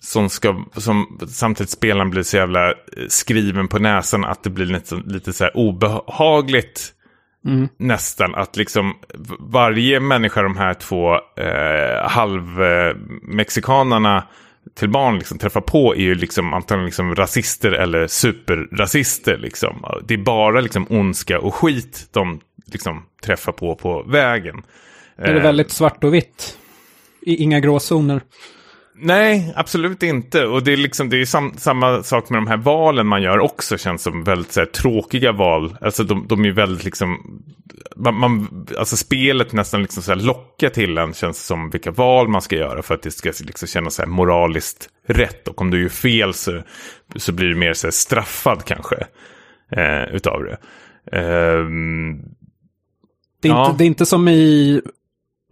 som ska, som samtidigt spelaren blir så jävla eh, skriven på näsan att det blir lite, lite så här obehagligt nästan. Att liksom varje människa de här två eh, halvmexikanerna till barn liksom träffar på är ju liksom antagligen liksom rasister eller superrasister liksom. Det är bara liksom ondska och skit de liksom träffar på på vägen. Är det Eh, väldigt svart och vitt? I, inga gråzoner. Nej, absolut inte. Och det är, liksom, det är sam, samma sak med de här valen man gör också känns som väldigt här, tråkiga val. Alltså de, de är väldigt liksom, man, man, alltså spelet nästan liksom så här lockar till en känns som vilka val man ska göra för att det ska liksom kännas så här moraliskt rätt. Och om du gör fel så, så blir du mer så här straffad kanske eh, utav det. Ehm, Det är, Ja. inte, det är inte som i,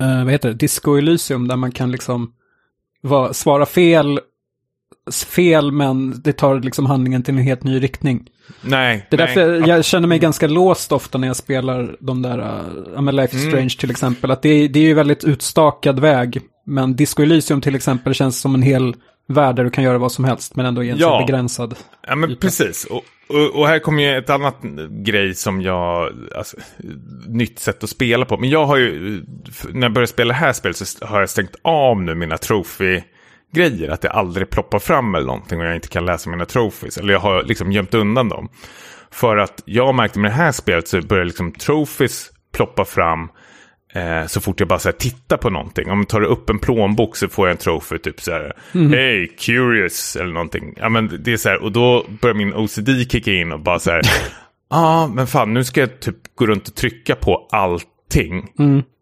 eh, vad heter det, Disco Elysium där man kan liksom va, svara fel, fel men det tar liksom handlingen till en helt ny riktning. nej, Det är nej. därför jag känner mig ganska låst ofta när jag spelar de där, uh, ja men Life is Mm. Strange till exempel. Att det, är- det är ju väldigt utstakad väg. Men Disco Elysium till exempel känns som en hel värld där du kan göra vad som helst men ändå är en Ja. begränsad. Ja men yta. precis. Och, och, och här kommer ju ett annat grej som jag, alltså, nytt sätt att spela på. Men jag har ju, när jag började spela det här spelet så har jag stängt av nu mina trophy-grejer. Att det aldrig ploppar fram eller någonting och jag inte kan läsa mina trophies. Eller jag har liksom gömt undan dem. För att jag märkte med det här spelet så börjar liksom trophies ploppa fram Eh, så fort jag bara så här, tittar på någonting. Om jag tar upp en plånbok så får jag en trophy typ så här. Hey, curious eller någonting. Ja men det är så här, och då börjar min OCD kicka in och bara så här. Ja ah, men fan nu ska jag typ gå runt och trycka på allting.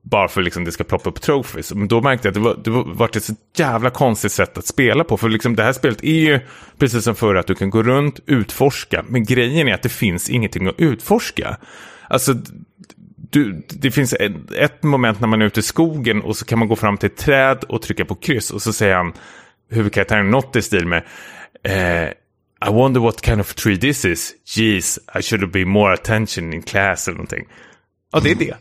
Bara för liksom det ska ploppa upp trophies. Men då märkte jag att det var, det var ett så jävla konstigt sätt att spela på. För liksom det här spelet är ju precis som förra att du kan gå runt, utforska. Men grejen är att det finns ingenting att utforska. Alltså du, det finns ett, ett moment när man är ute i skogen och så kan man gå fram till ett träd och trycka på kryss och så säger han huvudkaraktären något i stil med eh, I wonder what kind of tree this is. Jeez, I should be more attention in class eller någonting. Ja, det är det.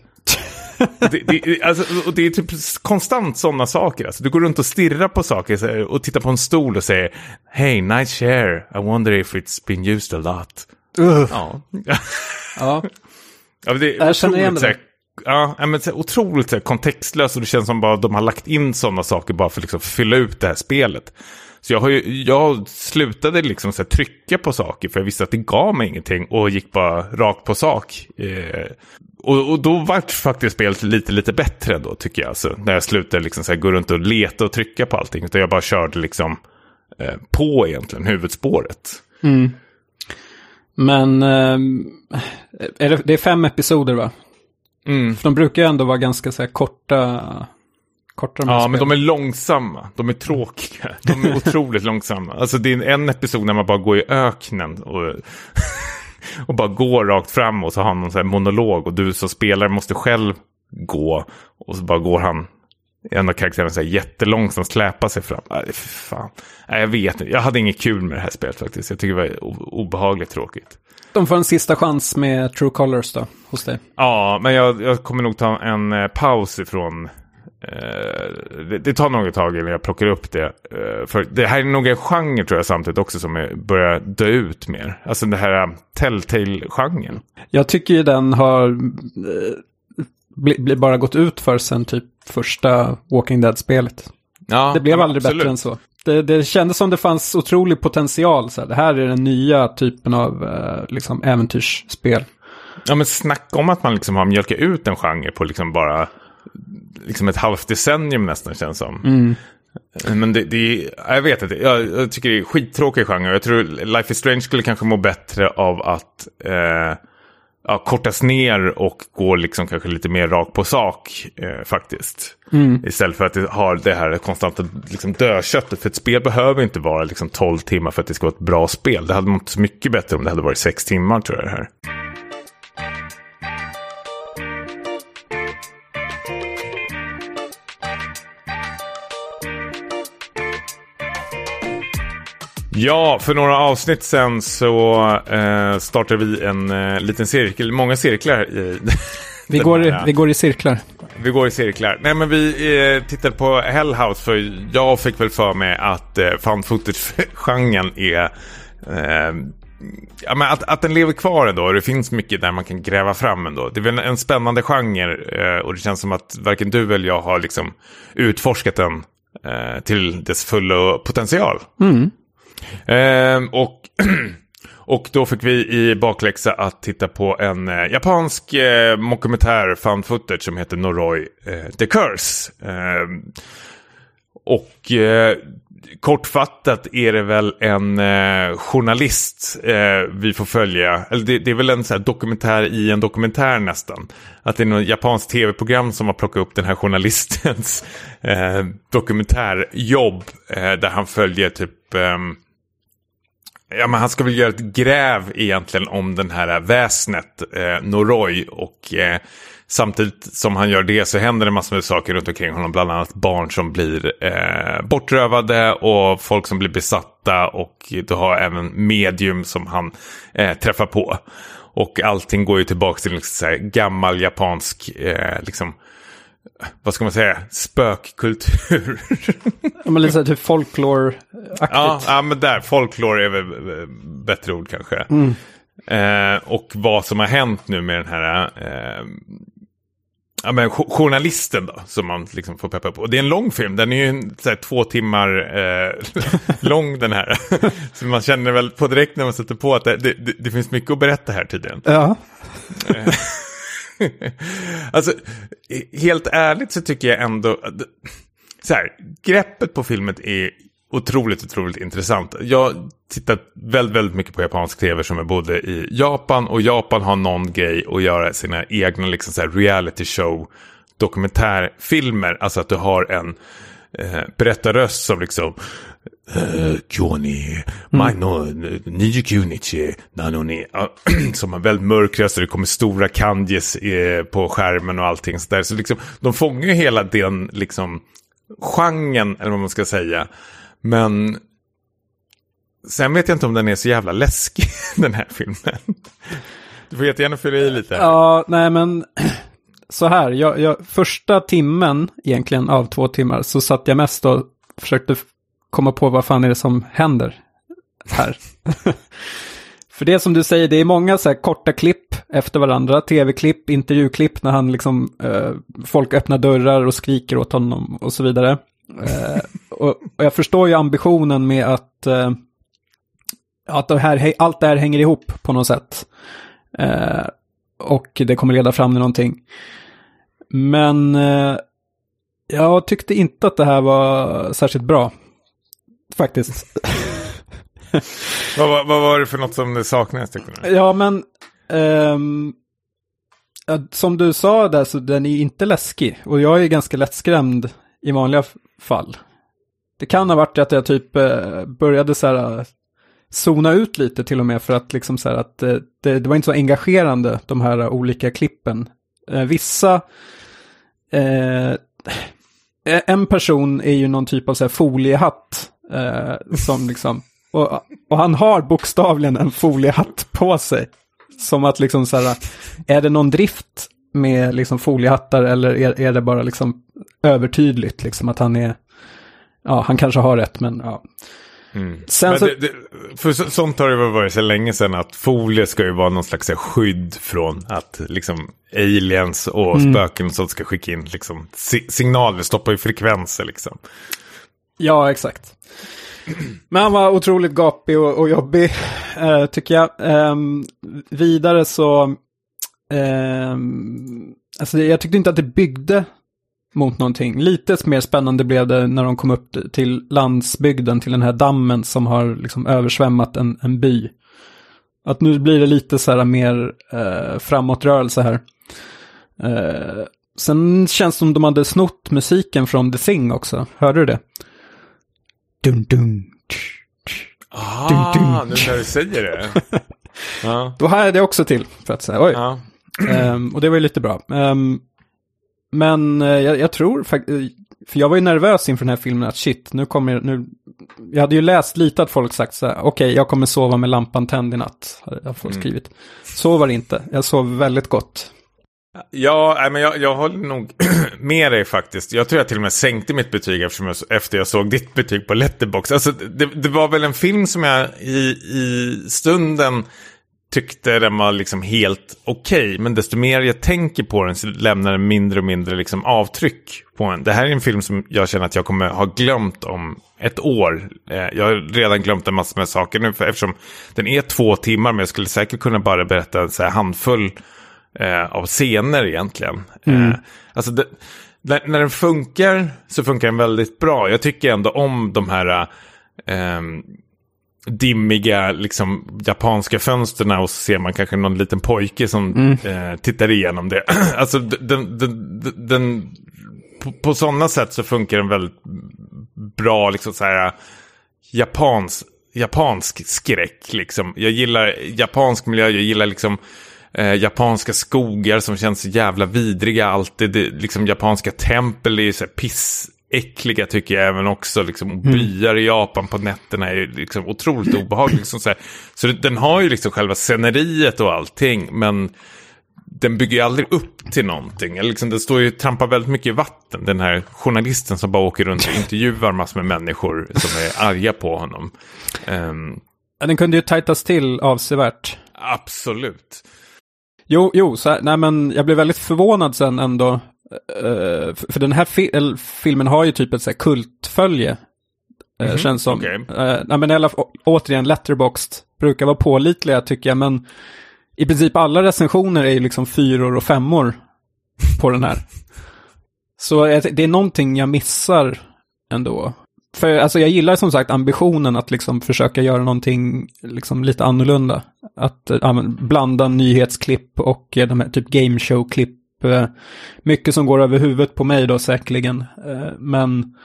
det, det, alltså, och det är typ konstant sådana saker. Alltså, du går runt och stirrar på saker och tittar på en stol och säger Hey, nice chair. I wonder if it's been used a lot. Ja. Ja, Ja, det är Jag känner igen otroligt, det. så ja, men så otroligt så här, kontextlöst och det känns som bara de har lagt in sådana saker bara för att liksom, fylla ut det här spelet. Så jag, har ju, jag slutade liksom så här, trycka på saker för jag visste att det gav mig ingenting och gick bara rakt på sak. Eh, och, och då vart faktiskt spelet lite, lite bättre då tycker jag. Alltså, när jag slutade liksom, så här, gå runt och leta och trycka på allting. Utan jag bara körde liksom eh, på egentligen huvudspåret. men ehm, är det, det är fem episoder va? Mm. För de brukar ju ändå vara ganska så här korta, korta Ja, men de är långsamma. De är tråkiga. De är otroligt långsamma. Alltså det är en episod när man bara går i öknen och, och bara går rakt fram och så har han någon här monolog och du som spelare måste själv gå och så bara går han en av karaktärerna så här jättelångsamt släpar sig fram. Nej, fan. Nej, jag vet inte. Jag hade inget kul med det här spelet faktiskt. Jag tycker det var obehagligt tråkigt. De får en sista chans med True Colors då, hos dig. Ja, men jag, jag kommer nog ta en eh, paus ifrån... Eh, det, det tar något tag innan jag plockar upp det. Eh, för det här är nog en genre tror jag samtidigt också som är, börjar dö ut mer. Alltså det här uh, Telltale-genren. Jag tycker ju den har eh, bli, bli bara gått ut för sen typ första Walking Dead-spelet. Ja, Det blev aldrig absolut. bättre än så. Det, det kändes som det fanns otrolig potential. Så här. Det här är den nya typen av eh, liksom äventyrsspel. Ja, men snacka om att man liksom har mjölkat ut en genre på liksom bara liksom ett halvt decennium nästan känns som. Men det, det är, jag vet inte, jag, jag tycker det är skittråkig genre. Jag tror Life is Strange skulle kanske må bättre av att eh, ja, kortas ner och gå liksom kanske lite mer rakt på sak eh, faktiskt. Istället för att det har det här konstanta liksom, dödköttet. För ett spel behöver inte vara liksom 12 timmar för att det ska vara ett bra spel. Det hade mått så mycket bättre om det hade varit 6 timmar tror jag det här. Ja, för några avsnitt sen så eh, startade vi en eh, liten cirkel, många cirklar i Vi går, här- vi går i cirklar. Vi går i cirklar. Nej men vi eh, tittade på Hellhouse för jag fick väl för mig att eh, found footage-genren är... Eh, ja, men att, att den lever kvar ändå och det finns mycket där man kan gräva fram ändå. Det är väl en, en spännande genre eh, och det känns som att varken du eller jag har liksom utforskat den eh, till dess fulla potential. Ehm, och, och då fick vi i bakläxa att titta på en eh, japansk eh, mockumentär found footage som heter Noroi eh, The Curse. Eh, och eh, kortfattat är det väl en eh, journalist eh, vi får följa. Eller det, det är väl en så här, dokumentär i en dokumentär nästan. Att det är något japanskt tv-program som har plockat upp den här journalistens eh, dokumentärjobb. Eh, där han följer typ... Ehm, Ja, men han ska väl göra ett gräv egentligen om den här väsnet, eh, Noroi. Och eh, samtidigt som han gör det så händer det massor med saker runt omkring honom. Bland annat barn som blir eh, bortrövade och folk som blir besatta. Och du har även medium som han eh, träffar på. Och allting går ju tillbaka till liksom, så här, gammal japansk, eh, liksom, vad ska man säga, spökkultur. Ja, men lite typ folklore-aktigt. Ja, ja, men där, folklore är väl eh, bättre ord kanske. Eh, och vad som har hänt nu med den här eh, ja, men, jo- journalisten då, som man liksom får peppa på. Och det är en lång film, den är ju här, två timmar eh, lång den här. så man känner väl på direkt när man sätter på att det, det, det finns mycket att berätta här tydligen. Ja. Alltså, helt ärligt så tycker jag ändå... Så här, greppet på filmen är otroligt, otroligt intressant. Jag tittat väldigt, väldigt mycket på japansk tv som är både i Japan och Japan har någon grej att göra sina egna liksom så här reality show dokumentärfilmer. Alltså att du har en eh, berättarröst som liksom eh, Kyoni, Maino, Niji Kyunichi, Nanoni. Ja, Som har väldigt mörk röst och det kommer stora kanjis eh, på skärmen och allting sådär. Så liksom, de fångar ju hela den liksom genren, eller vad man ska säga. Men sen vet jag inte om den är så jävla läskig, den här filmen. Du får jättegärna fylla i lite. Ja, nej men så här, jag, jag, första timmen egentligen av två timmar så satt jag mest och försökte komma på vad fan är det som händer här. För det som du säger, det är många så här korta klipp efter varandra, tv-klipp, intervjuklipp när han liksom, eh, folk öppnar dörrar och skriker åt honom och så vidare. Eh, och, och jag förstår ju ambitionen med att, eh, att det här, allt det här hänger ihop på något sätt. Eh, och det kommer leda fram till någonting. Men eh, jag tyckte inte att det här var särskilt bra. Faktiskt. Vad, vad, vad var det för något som det saknades? Ja, men ja, som du sa där så den är inte läskig. Och jag är ganska lättskrämd i vanliga fall. Det kan ha varit att jag typ eh, började så här eh, zona ut lite till och med för att liksom så här att eh, det, det var inte så engagerande de här olika klippen. Eh, vissa, eh, en person är ju någon typ av så här foliehatt eh, som liksom, och, och han har bokstavligen en foliehatt på sig. Som att liksom så här, är det någon drift med liksom foliehattar eller är, är det bara liksom övertydligt liksom att han är, ja han kanske har rätt men ja. Sen Men så, det, det, för så, sånt har det väl varit så länge sedan att folie ska ju vara någon slags skydd från att liksom aliens och spöken och sånt ska skicka in liksom si signaler, stoppa i frekvenser liksom. ja exakt. Men han var otroligt gapig och, och jobbig, eh, tycker jag. Eh, vidare så, ehm, alltså jag tyckte inte att det byggde mot någonting. Lite mer spännande blev det när de kom upp till landsbygden, till den här dammen som har liksom översvämmat en, en by. Att nu blir det lite så här mer eh, framåtrörelse här. Eh, sen känns det som de hade snott musiken från The Thing också. Hörde du det? Dun, dun, tsch, tsch. Ah, dun. nu när du säger det. ja. Då hade jag det också till, för att säga. Oj. Ja. Ehm, och det var ju lite bra. Ehm, men eh, jag, jag tror faktiskt, för jag var ju nervös inför den här filmen att shit, nu kommer nu, jag hade ju läst lite att folk sagt så här, okej, jag kommer sova med lampan tänd i natt, har folk skrivit. Så var det inte, jag sov väldigt gott. Ja, men jag, jag håller nog med dig faktiskt. Jag tror jag till och med sänkte mitt betyg jag, efter jag såg ditt betyg på Letterbox. Alltså, det, det var väl en film som jag i, i stunden tyckte den var liksom helt okej. men desto mer jag tänker på den så lämnar den mindre och mindre liksom avtryck på en. Det här är en film som jag känner att jag kommer ha glömt om ett år. Eh, jag har redan glömt en massa med saker nu för eftersom den är två timmar men jag skulle säkert kunna bara berätta en så här handfull eh, av scener egentligen. Eh, alltså det, när, när den funkar så funkar den väldigt bra. Jag tycker ändå om de här eh, dimmiga liksom, japanska fönsterna och så ser man kanske någon liten pojke som eh, tittar igenom det. alltså den, den, den, den på, på sådana sätt så funkar den väldigt bra liksom så här japans, japansk skräck liksom. Jag gillar japansk miljö, jag gillar liksom eh, japanska skogar som känns så jävla vidriga alltid. Det, liksom japanska tempel är ju så här pissäckliga tycker jag även också. Liksom, och byar i Japan på nätterna är ju liksom otroligt obehagliga. Liksom, så så den har ju liksom själva sceneriet och allting, men den bygger ju aldrig upp till någonting. Liksom, det står ju trampar väldigt mycket i vatten. Den här journalisten som bara åker runt och intervjuar massor med människor som är arga på honom. Ja, Den kunde ju tajtas till avsevärt. absolut. Jo, jo, så här, nej men jag blev väldigt förvånad sen ändå. eh, för den här fi eller, filmen har ju typ ett så här kultfölje. eh, känns som. okej. Eh, nej men å- återigen, Letterboxd brukar vara pålitliga tycker jag, men i princip alla recensioner är ju liksom fyror och femmor på den här. Så det är någonting jag missar ändå. För alltså jag gillar som sagt ambitionen att liksom försöka göra någonting liksom lite annorlunda. Att men blanda nyhetsklipp och eh, de här typ gameshow-klipp. Eh, mycket som går över huvudet på mig då säkerligen. Men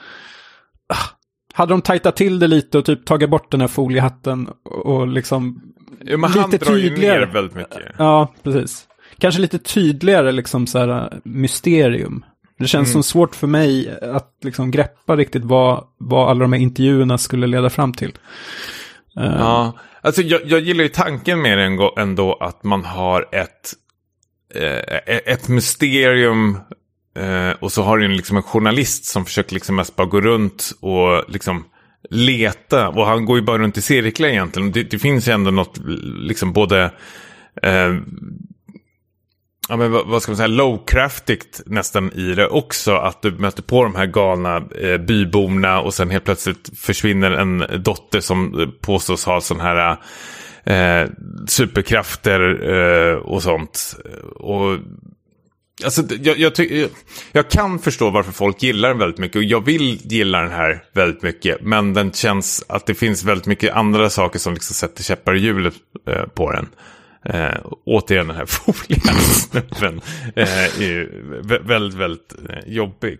ah, hade de tajtat till det lite och typ tagit bort den här foliehatten och, och liksom Jo, men han Lite drar ju tydligare. ner väldigt mycket. Ja, precis. Kanske lite tydligare liksom så här äh, mysterium. Det känns som svårt för mig att liksom greppa riktigt vad, vad alla de här intervjuerna skulle leda fram till. Eh, Ja, alltså jag, jag gillar ju tanken med det ändå- ändå att man har ett, eh, ett mysterium eh, och så har du en, liksom en journalist som försöker liksom mest bara gå runt och liksom leta. Och han går ju bara runt i cirklar egentligen. Det, det finns ju ändå något liksom både eh, ja, men vad, vad ska man säga, lowcraftigt nästan i det också. Att du möter på de här galna eh, byborna och sen helt plötsligt försvinner en dotter som eh, påstås ha sån här eh, superkrafter eh, och sånt. Och Alltså, jag, jag, ty- jag kan förstå varför folk gillar den väldigt mycket och jag vill gilla den här väldigt mycket. Men den känns att det finns väldigt mycket andra saker som liksom sätter käppar i hjulet eh, på den. Eh, återigen den här foliasnubben eh, är väldigt, väldigt eh, jobbig.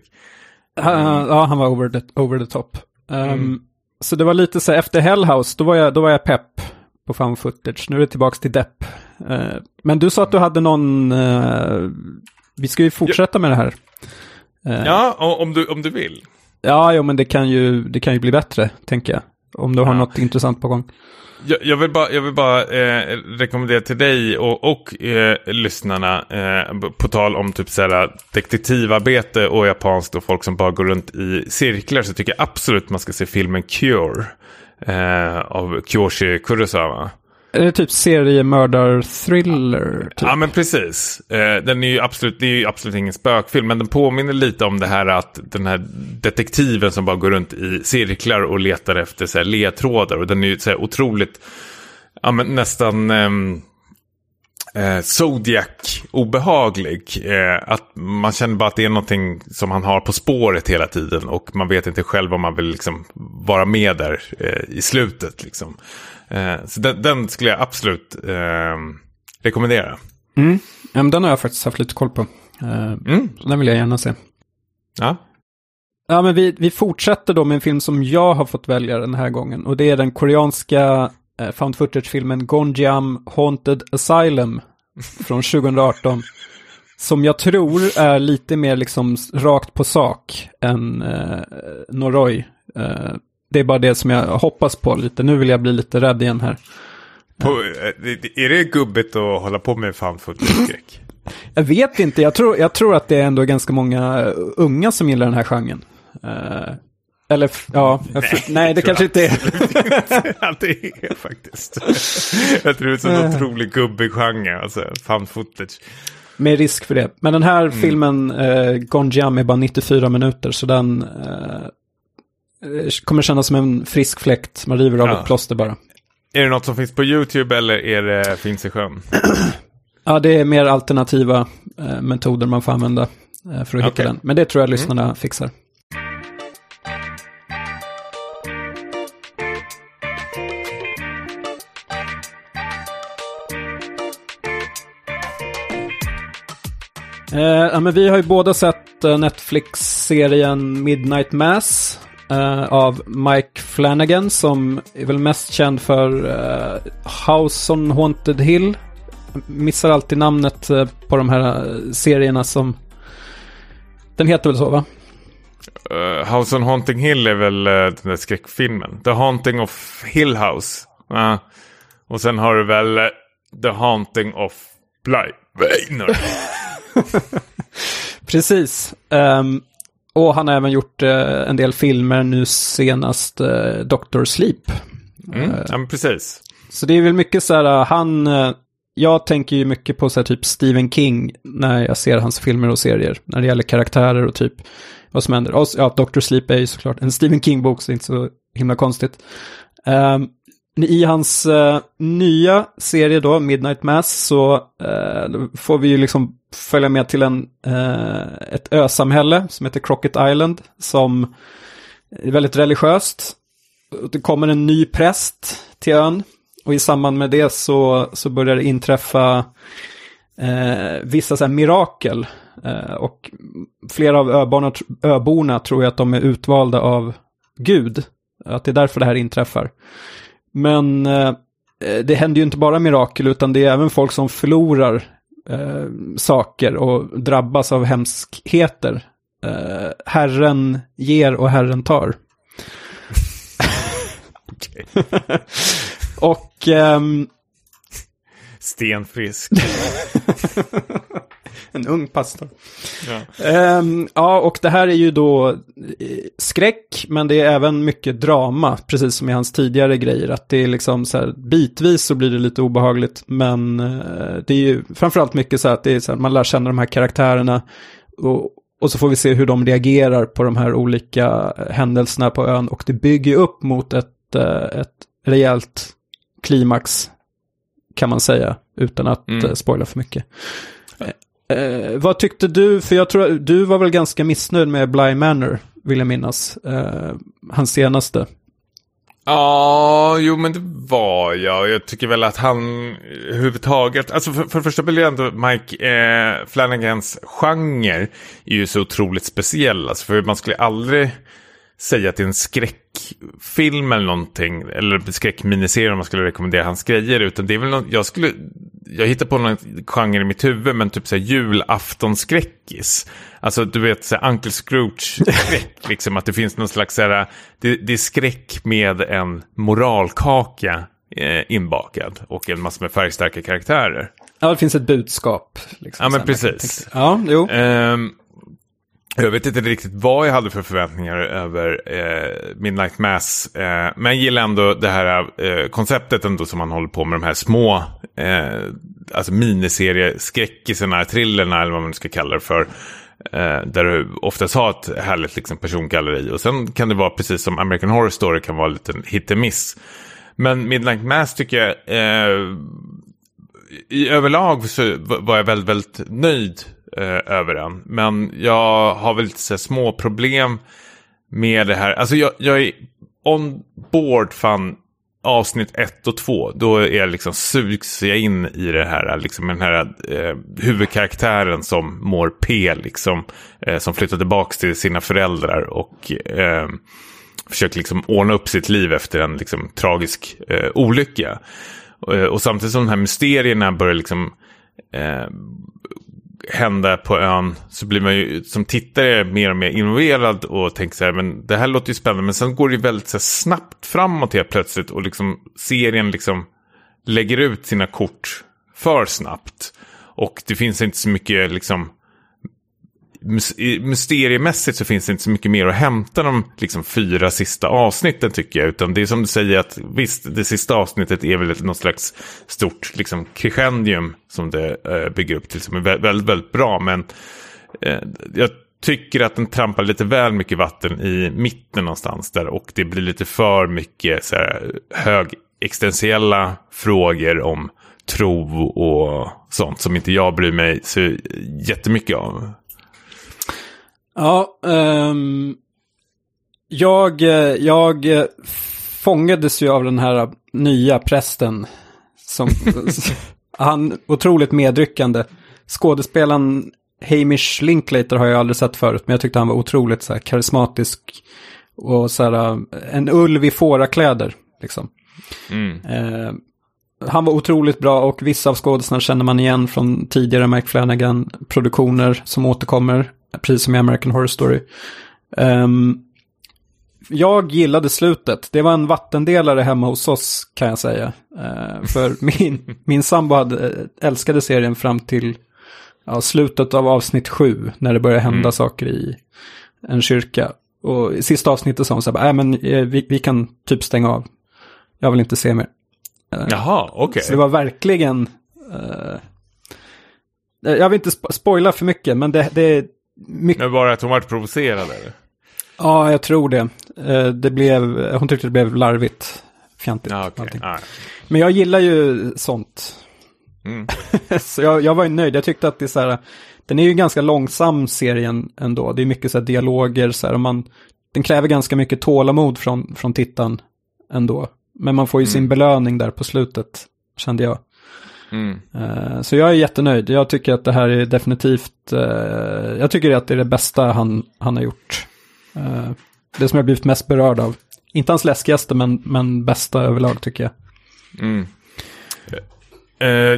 han, ja, han var over the, over the top. Um, Så det var lite så här, efter Hellhouse, då var jag, då var jag pepp på found footage. Nu är det tillbaka till depp. Eh, men du sa att du hade någon, eh, vi ska ju fortsätta med det här. Eh, Ja, om du, om du vill. Ja, jo, men det kan ju, det kan ju bli bättre, tänker jag. Om du har Ja. något intressant på gång. Jag, jag vill bara, jag vill bara eh, rekommendera till dig och, och eh, lyssnarna, eh, på tal om typ såhär, detektivarbete och japanskt och folk som bara går runt i cirklar, så tycker jag absolut man ska se filmen Cure eh, av Kyoshi Kurosawa. Är det typ seriemördar-thriller? Typ? Ja men precis. Eh, den är ju absolut, det är ju absolut ingen spökfilm, men den påminner lite om det här att den här detektiven som bara går runt i cirklar och letar efter så här, ledtrådar. Och den är ju så här otroligt, ja men nästan, ehm, eh, Zodiac obehaglig. Eh, att man känner bara att det är någonting som han har på spåret hela tiden. Och man vet inte själv om man vill liksom vara med där eh, i slutet. Liksom. Eh, så den, den, skulle jag absolut eh, rekommendera. Mm. Ja, men den har jag faktiskt haft lite koll på. Eh, Mm. så den vill jag gärna se. Ja. Ja, men vi, vi fortsätter då med en film som jag har fått välja den här gången. Och det är den koreanska eh, found footage-filmen Gonjiam Haunted Asylum från 2018. Som jag tror är lite mer liksom rakt på sak än eh, Noroi. Eh, det är bara det som jag hoppas på lite. Nu vill jag bli lite rädd igen här. På, eh, är det gubbigt att hålla på med fan skräck Jag vet inte, jag tror, jag tror att det är ändå ganska många eh, unga som gillar den här genren. Eh, eller, ja, nej, nej det kanske inte är. Det är faktiskt. Jag tror det är en så otrolig gubbig genre, alltså fan footage. Med risk för det. Men den här filmen, eh, Gonjiam, är bara 94 minuter, så den eh, eh, kommer kännas som en frisk fläkt. Man river av Ja. ett plåster bara. Är det något som finns på YouTube eller är det finns i sjön? Ja, det är mer alternativa eh, metoder man får använda eh, för att hitta Okej. den. Men det tror jag lyssnarna fixar. Eh, ja, men vi har ju båda sett eh, Netflix-serien Midnight Mass eh, av Mike Flanagan som är väl mest känd för eh, House on Haunted Hill. Missar alltid namnet eh, på de här serierna som... Den heter väl så va? Uh, House on Haunting Hill är väl den där skräckfilmen. The Haunting of Hill House. Och sen har du väl The Haunting of Bly Manor. Precis. Ehm, och han har även gjort eh, en del filmer, nu senast uh, Doctor Sleep. Mm, ja, men precis. Så det är väl mycket så här, han... eh, jag tänker ju mycket på så här, typ Stephen King när jag ser hans filmer och serier. När det gäller karaktärer och typ vad som händer. Och, ja, Doctor Sleep är ju såklart en Stephen King-bok, så det är inte så himla konstigt. Ehm, i hans eh, nya serie då, Midnight Mass, så eh, får vi ju liksom följa med till en, eh, ett ösamhälle som heter Crockett Island, som är väldigt religiöst. Det kommer en ny präst till ön. Och i samband med det så, så börjar det inträffa eh, vissa så här mirakel. Eh, och flera av öborna, öborna tror jag att de är utvalda av Gud. Att det är därför det här inträffar. Men eh, det händer ju inte bara mirakel utan det är även folk som förlorar eh, saker och drabbas av hemskheter. Eh, herren ger och Herren tar. Och ehm, Stenfrisk. en ung pastor. Ja. Ehm, ja, och det här är ju då eh, skräck, men det är även mycket drama, precis som i hans tidigare grejer. Att det är liksom så här, bitvis så blir det lite obehagligt, men eh, det är ju framförallt mycket så här att det är så här, man lär känna de här karaktärerna. Och, och så får vi se hur de reagerar på de här olika händelserna på ön. Och det bygger upp mot ett, eh, ett rejält klimax, kan man säga, utan att Mm. spoila för mycket. Eh, vad tyckte du? För jag tror du var väl ganska missnöjd med Bly Manor, vill jag minnas. Eh, hans senaste. Ja, jo men det var jag. Jag tycker väl att han överhuvudtaget, alltså för, för det första vill jag ändå Mike eh, Flanagans genre är ju så otroligt speciell. Alltså för man skulle aldrig säga att det är en skräckfilm eller någonting, eller skräckminiserie om man skulle rekommendera hans grejer, utan det är väl något, jag skulle, jag hittar på någon genre i mitt huvud, men typ såhär julaftonsskräckis. Alltså du vet såhär Uncle Scrooge-skräck, liksom att det finns någon slags såhär, det, det är skräck med en moralkaka eh, inbakad och en massa med färgstarka karaktärer. Ja, det finns ett budskap. Liksom, Ja, men precis. Ja, jo. Ehm, jag vet inte riktigt vad jag hade för förväntningar över eh, Midnight Mass. Eh, men jag gillar ändå det här eh, konceptet ändå som man håller på med de här små eh, alltså miniserieskräckisarna, thrillerna eller vad man ska kalla det för. Eh, där du oftast har ett härligt liksom, persongalleri. Och sen kan det vara precis som American Horror Story kan vara en liten hit and miss. Men Midnight Mass tycker jag eh, i överlag så var jag väldigt, väldigt nöjd eh, över den. Men jag har väl lite så här små problem med det här. Alltså jag, jag är on board fan avsnitt ett och två. Då är jag liksom sugs jag in i det här, liksom den här eh, huvudkaraktären som mår P, liksom. Eh, som flyttar tillbaka till sina föräldrar och eh, försöker liksom ordna upp sitt liv efter en liksom, tragisk eh, olycka. Och, och samtidigt som de här mysterierna börjar liksom eh, hända på ön så blir man ju som tittare mer och mer involverad och tänker så här, men det här låter ju spännande. Men sen går det ju väldigt så här, snabbt framåt helt plötsligt och liksom serien liksom lägger ut sina kort för snabbt. Och det finns inte så mycket liksom mysteriemässigt så finns det inte så mycket mer att hämta de liksom, fyra sista avsnitten tycker jag. Utan det är som du säger att visst, det sista avsnittet är väl något slags stort liksom, crescendium som det eh, bygger upp till som är väldigt, väldigt, väldigt bra. Men eh, jag tycker att den trampar lite väl mycket vatten i mitten någonstans där. Och det blir lite för mycket så här, högexistentiella frågor om tro och sånt som inte jag bryr mig så jättemycket om. Ja, um, jag, jag fångades ju av den här nya prästen. Som, han, otroligt medryckande. Skådespelaren Hamish Linklater har jag aldrig sett förut, men jag tyckte han var otroligt så här, karismatisk. Och så här, en ulv i fårakläder, liksom. Mm. Eh, han var otroligt bra och vissa av skådespelarna känner man igen från tidigare Mike Flanagan-produktioner som återkommer precis som i American Horror Story. Um, jag gillade slutet. Det var en vattendelare hemma hos oss kan jag säga. Uh, för min, min sambo hade, älskade serien fram till ja, slutet av avsnitt sju. När det började hända mm. saker i en kyrka. Och i sista avsnittet sa hon så här, äh, men eh, vi, vi kan typ stänga av. Jag vill inte se mer. Uh, Jaha, okej. Okay. Så det var verkligen... Uh, jag vill inte spo spoila för mycket, men det, det, mycket... Men bara att hon var provocerad eller? Ja, jag tror det. Eh, det blev, hon tyckte det blev larvigt, fjantigt. Ja, okay. ah. Men jag gillar ju sånt. Mm. så jag, jag var ju nöjd. Jag tyckte att det är så här, den är ju ganska långsam serien ändå. Det är mycket så här dialoger, så här, och man, den kräver ganska mycket tålamod från, från tittaren ändå. Men man får ju mm. sin belöning där på slutet, kände jag. Mm. Uh, så jag är jättenöjd. Jag tycker att det här är definitivt, uh, jag tycker att det är det bästa han, han har gjort. Uh, det som jag blivit mest berörd av. Inte hans läskigaste, men, men bästa överlag tycker jag. Mm.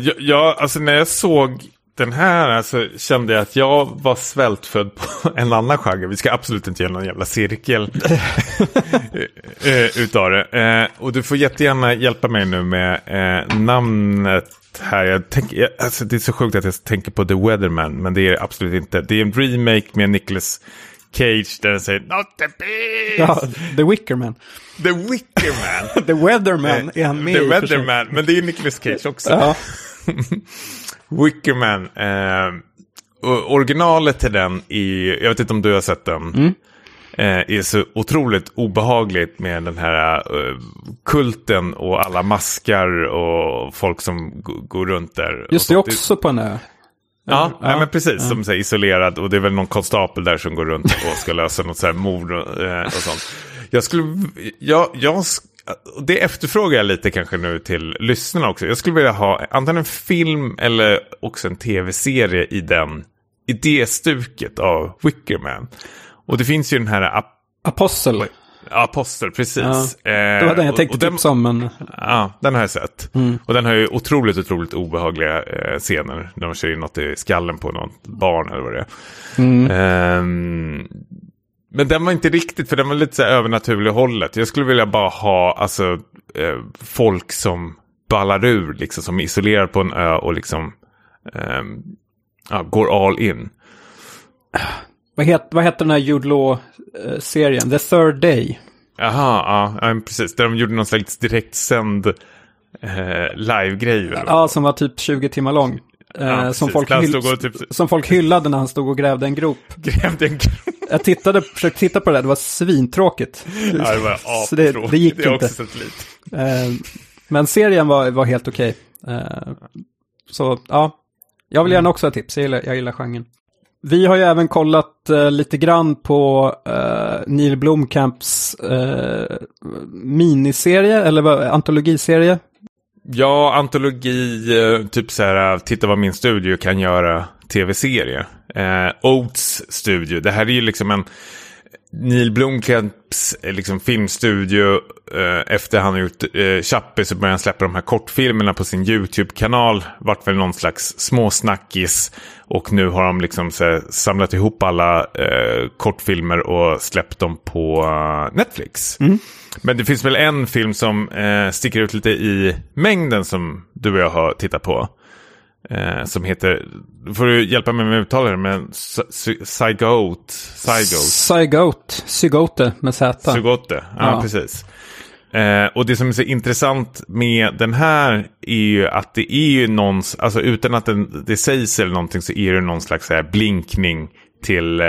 jag, jag, alltså när jag såg den här alltså, kände jag att jag var svältfödd på en annan genre. Vi ska absolut inte göra någon jävla cirkel utav det. och du får jättegärna hjälpa mig nu med namnet här. Jag tänker, alltså det är så sjukt att jag tänker på The Weatherman, men det är absolut inte. Det är en remake med Nicholas Cage där den säger Not the beast! Ja, The Wickerman. The Wickerman. the Weatherman är han med The Weatherman, men det är Nicholas Cage också. Ja. Wickerman. Eh, originalet till den är, jag vet inte om du har sett den. Mm eh, är så otroligt obehagligt med den här eh, kulten och alla maskar och folk som går runt där. Just det, också på en ö. Ja, ja, men precis. Ja. Som så isolerad. Och det är väl någon konstapel där som går runt och ska lösa något så här mord och, eh, och sånt. Jag skulle, jag, jag, det efterfrågar jag lite kanske nu till lyssnarna också. Jag skulle vilja ha antingen en film eller också en tv-serie i den, i det stuket av Wickerman. Och det finns ju den här... Ap Apostel. Apostel, precis. Ja. Det var den jag tänkte tipsa om. Men... Ja, den har jag sett. Mm. Och den har ju otroligt, otroligt obehagliga eh, scener. När de kör in något i skallen på något barn eller vad det är. Mm. Um, men den var inte riktigt, för den var lite så här övernaturlig hållet. Jag skulle vilja bara ha alltså, eh, folk som ballar ur, liksom, som är isolerade på en ö och liksom eh, ja, går all in. Vad, het, vad heter den här Jude Law-serien? The Third Day. Jaha, ja, precis. Där de gjorde någon slags direktsänd eh, live-grej. Ja, som var typ 20 timmar lång. Eh, ja, som, folk hyll, typ... som folk hyllade när han stod och grävde en grop. Grävde en grop. Jag tittade, försökte titta på det där, det var svintråkigt. Ja, det var Så det, det gick det inte. Lite. Eh, men serien var, var helt okej. Okay. Eh, Så ja, jag vill gärna också ha tips, jag gillar, jag gillar genren. Vi har ju även kollat eh, lite grann på eh, Neil Blomkamps eh, miniserie, eller vad, antologiserie. Ja, antologi, eh, typ så här, titta vad min studio kan göra, tv-serie. Eh, Oats studio, det här är ju liksom en Neil Blomkamps eh, liksom, filmstudio. Eh, efter han har gjort eh, Chappie så började han släppa de här kortfilmerna på sin YouTube-kanal. Vart väl någon slags småsnackis. Och nu har de liksom här, samlat ihop alla eh, kortfilmer och släppt dem på uh, Netflix. Men det finns väl en film som eh, sticker ut lite i mängden som du och jag har tittat på. Eh, som heter, får du hjälpa mig med uttalet, men Zygote. Zygote. Zygote, med Z. Zygote, ja, Ja. precis. Eh, och det som är så intressant med den här är ju att det är ju någons, alltså utan att den, det sägs eller någonting så är det någon slags så här blinkning till eh,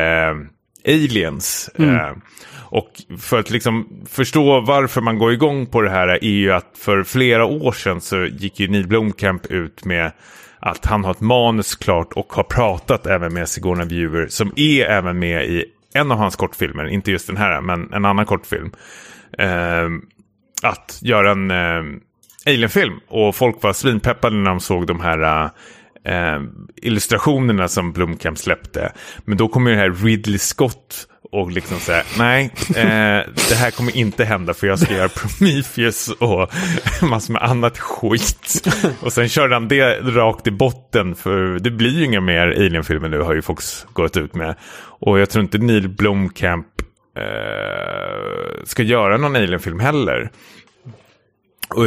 aliens. Eh, och för att liksom förstå varför man går igång på det här är ju att för flera år sedan så gick ju Neil Blomkamp ut med att han har ett manus klart och har pratat även med Sigourney Weaver som är även med i en av hans kortfilmer, inte just den här men en annan kortfilm. Eh, att göra en eh, alienfilm och folk var svinpeppade när de såg de här eh, ehm, illustrationerna som Blomkamp släppte. Men då kommer det här Ridley Scott och liksom säga nej, eh, det här kommer inte hända för jag ska göra Prometheus och massor med annat skit. Och sen körde han det rakt i botten för det blir ju inga mer Alien-filmer nu har ju folk gått ut med. Och jag tror inte Neil Blomkamp eh, ska göra någon Alien-film heller. Och,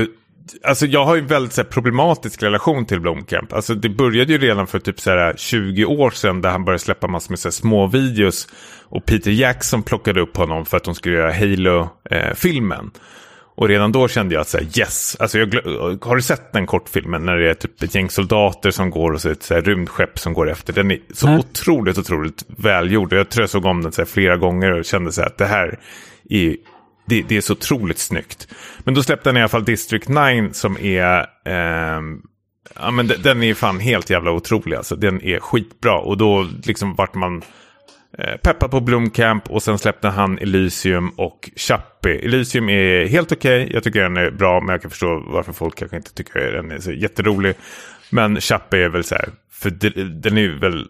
alltså jag har ju en väldigt så här, problematisk relation till Blomkamp. Alltså det började ju redan för typ så här, 20 år sedan där han började släppa massor med så här, små videos. Och Peter Jackson plockade upp honom för att de skulle göra Halo-filmen. och redan då kände jag att så här, yes, alltså jag, har du sett den kortfilmen när det är typ ett gäng soldater som går och så ett så här, rymdskepp som går efter. Den är så Nej. otroligt, otroligt välgjord. Och jag tror jag såg om den så här, flera gånger och kände så här, att det här är det, det är så otroligt snyggt. Men då släppte han i alla fall District 9 som är... Eh, ja, men den är fan helt jävla otrolig. Alltså. Den är skitbra. Och då liksom vart man eh, peppad på Blomkamp. Och sen släppte han Elysium och Chappie. Elysium är helt okej. Jag tycker den är bra. Men jag kan förstå varför folk kanske inte tycker den är så jätterolig. Men Chappie är väl så här... För den är väl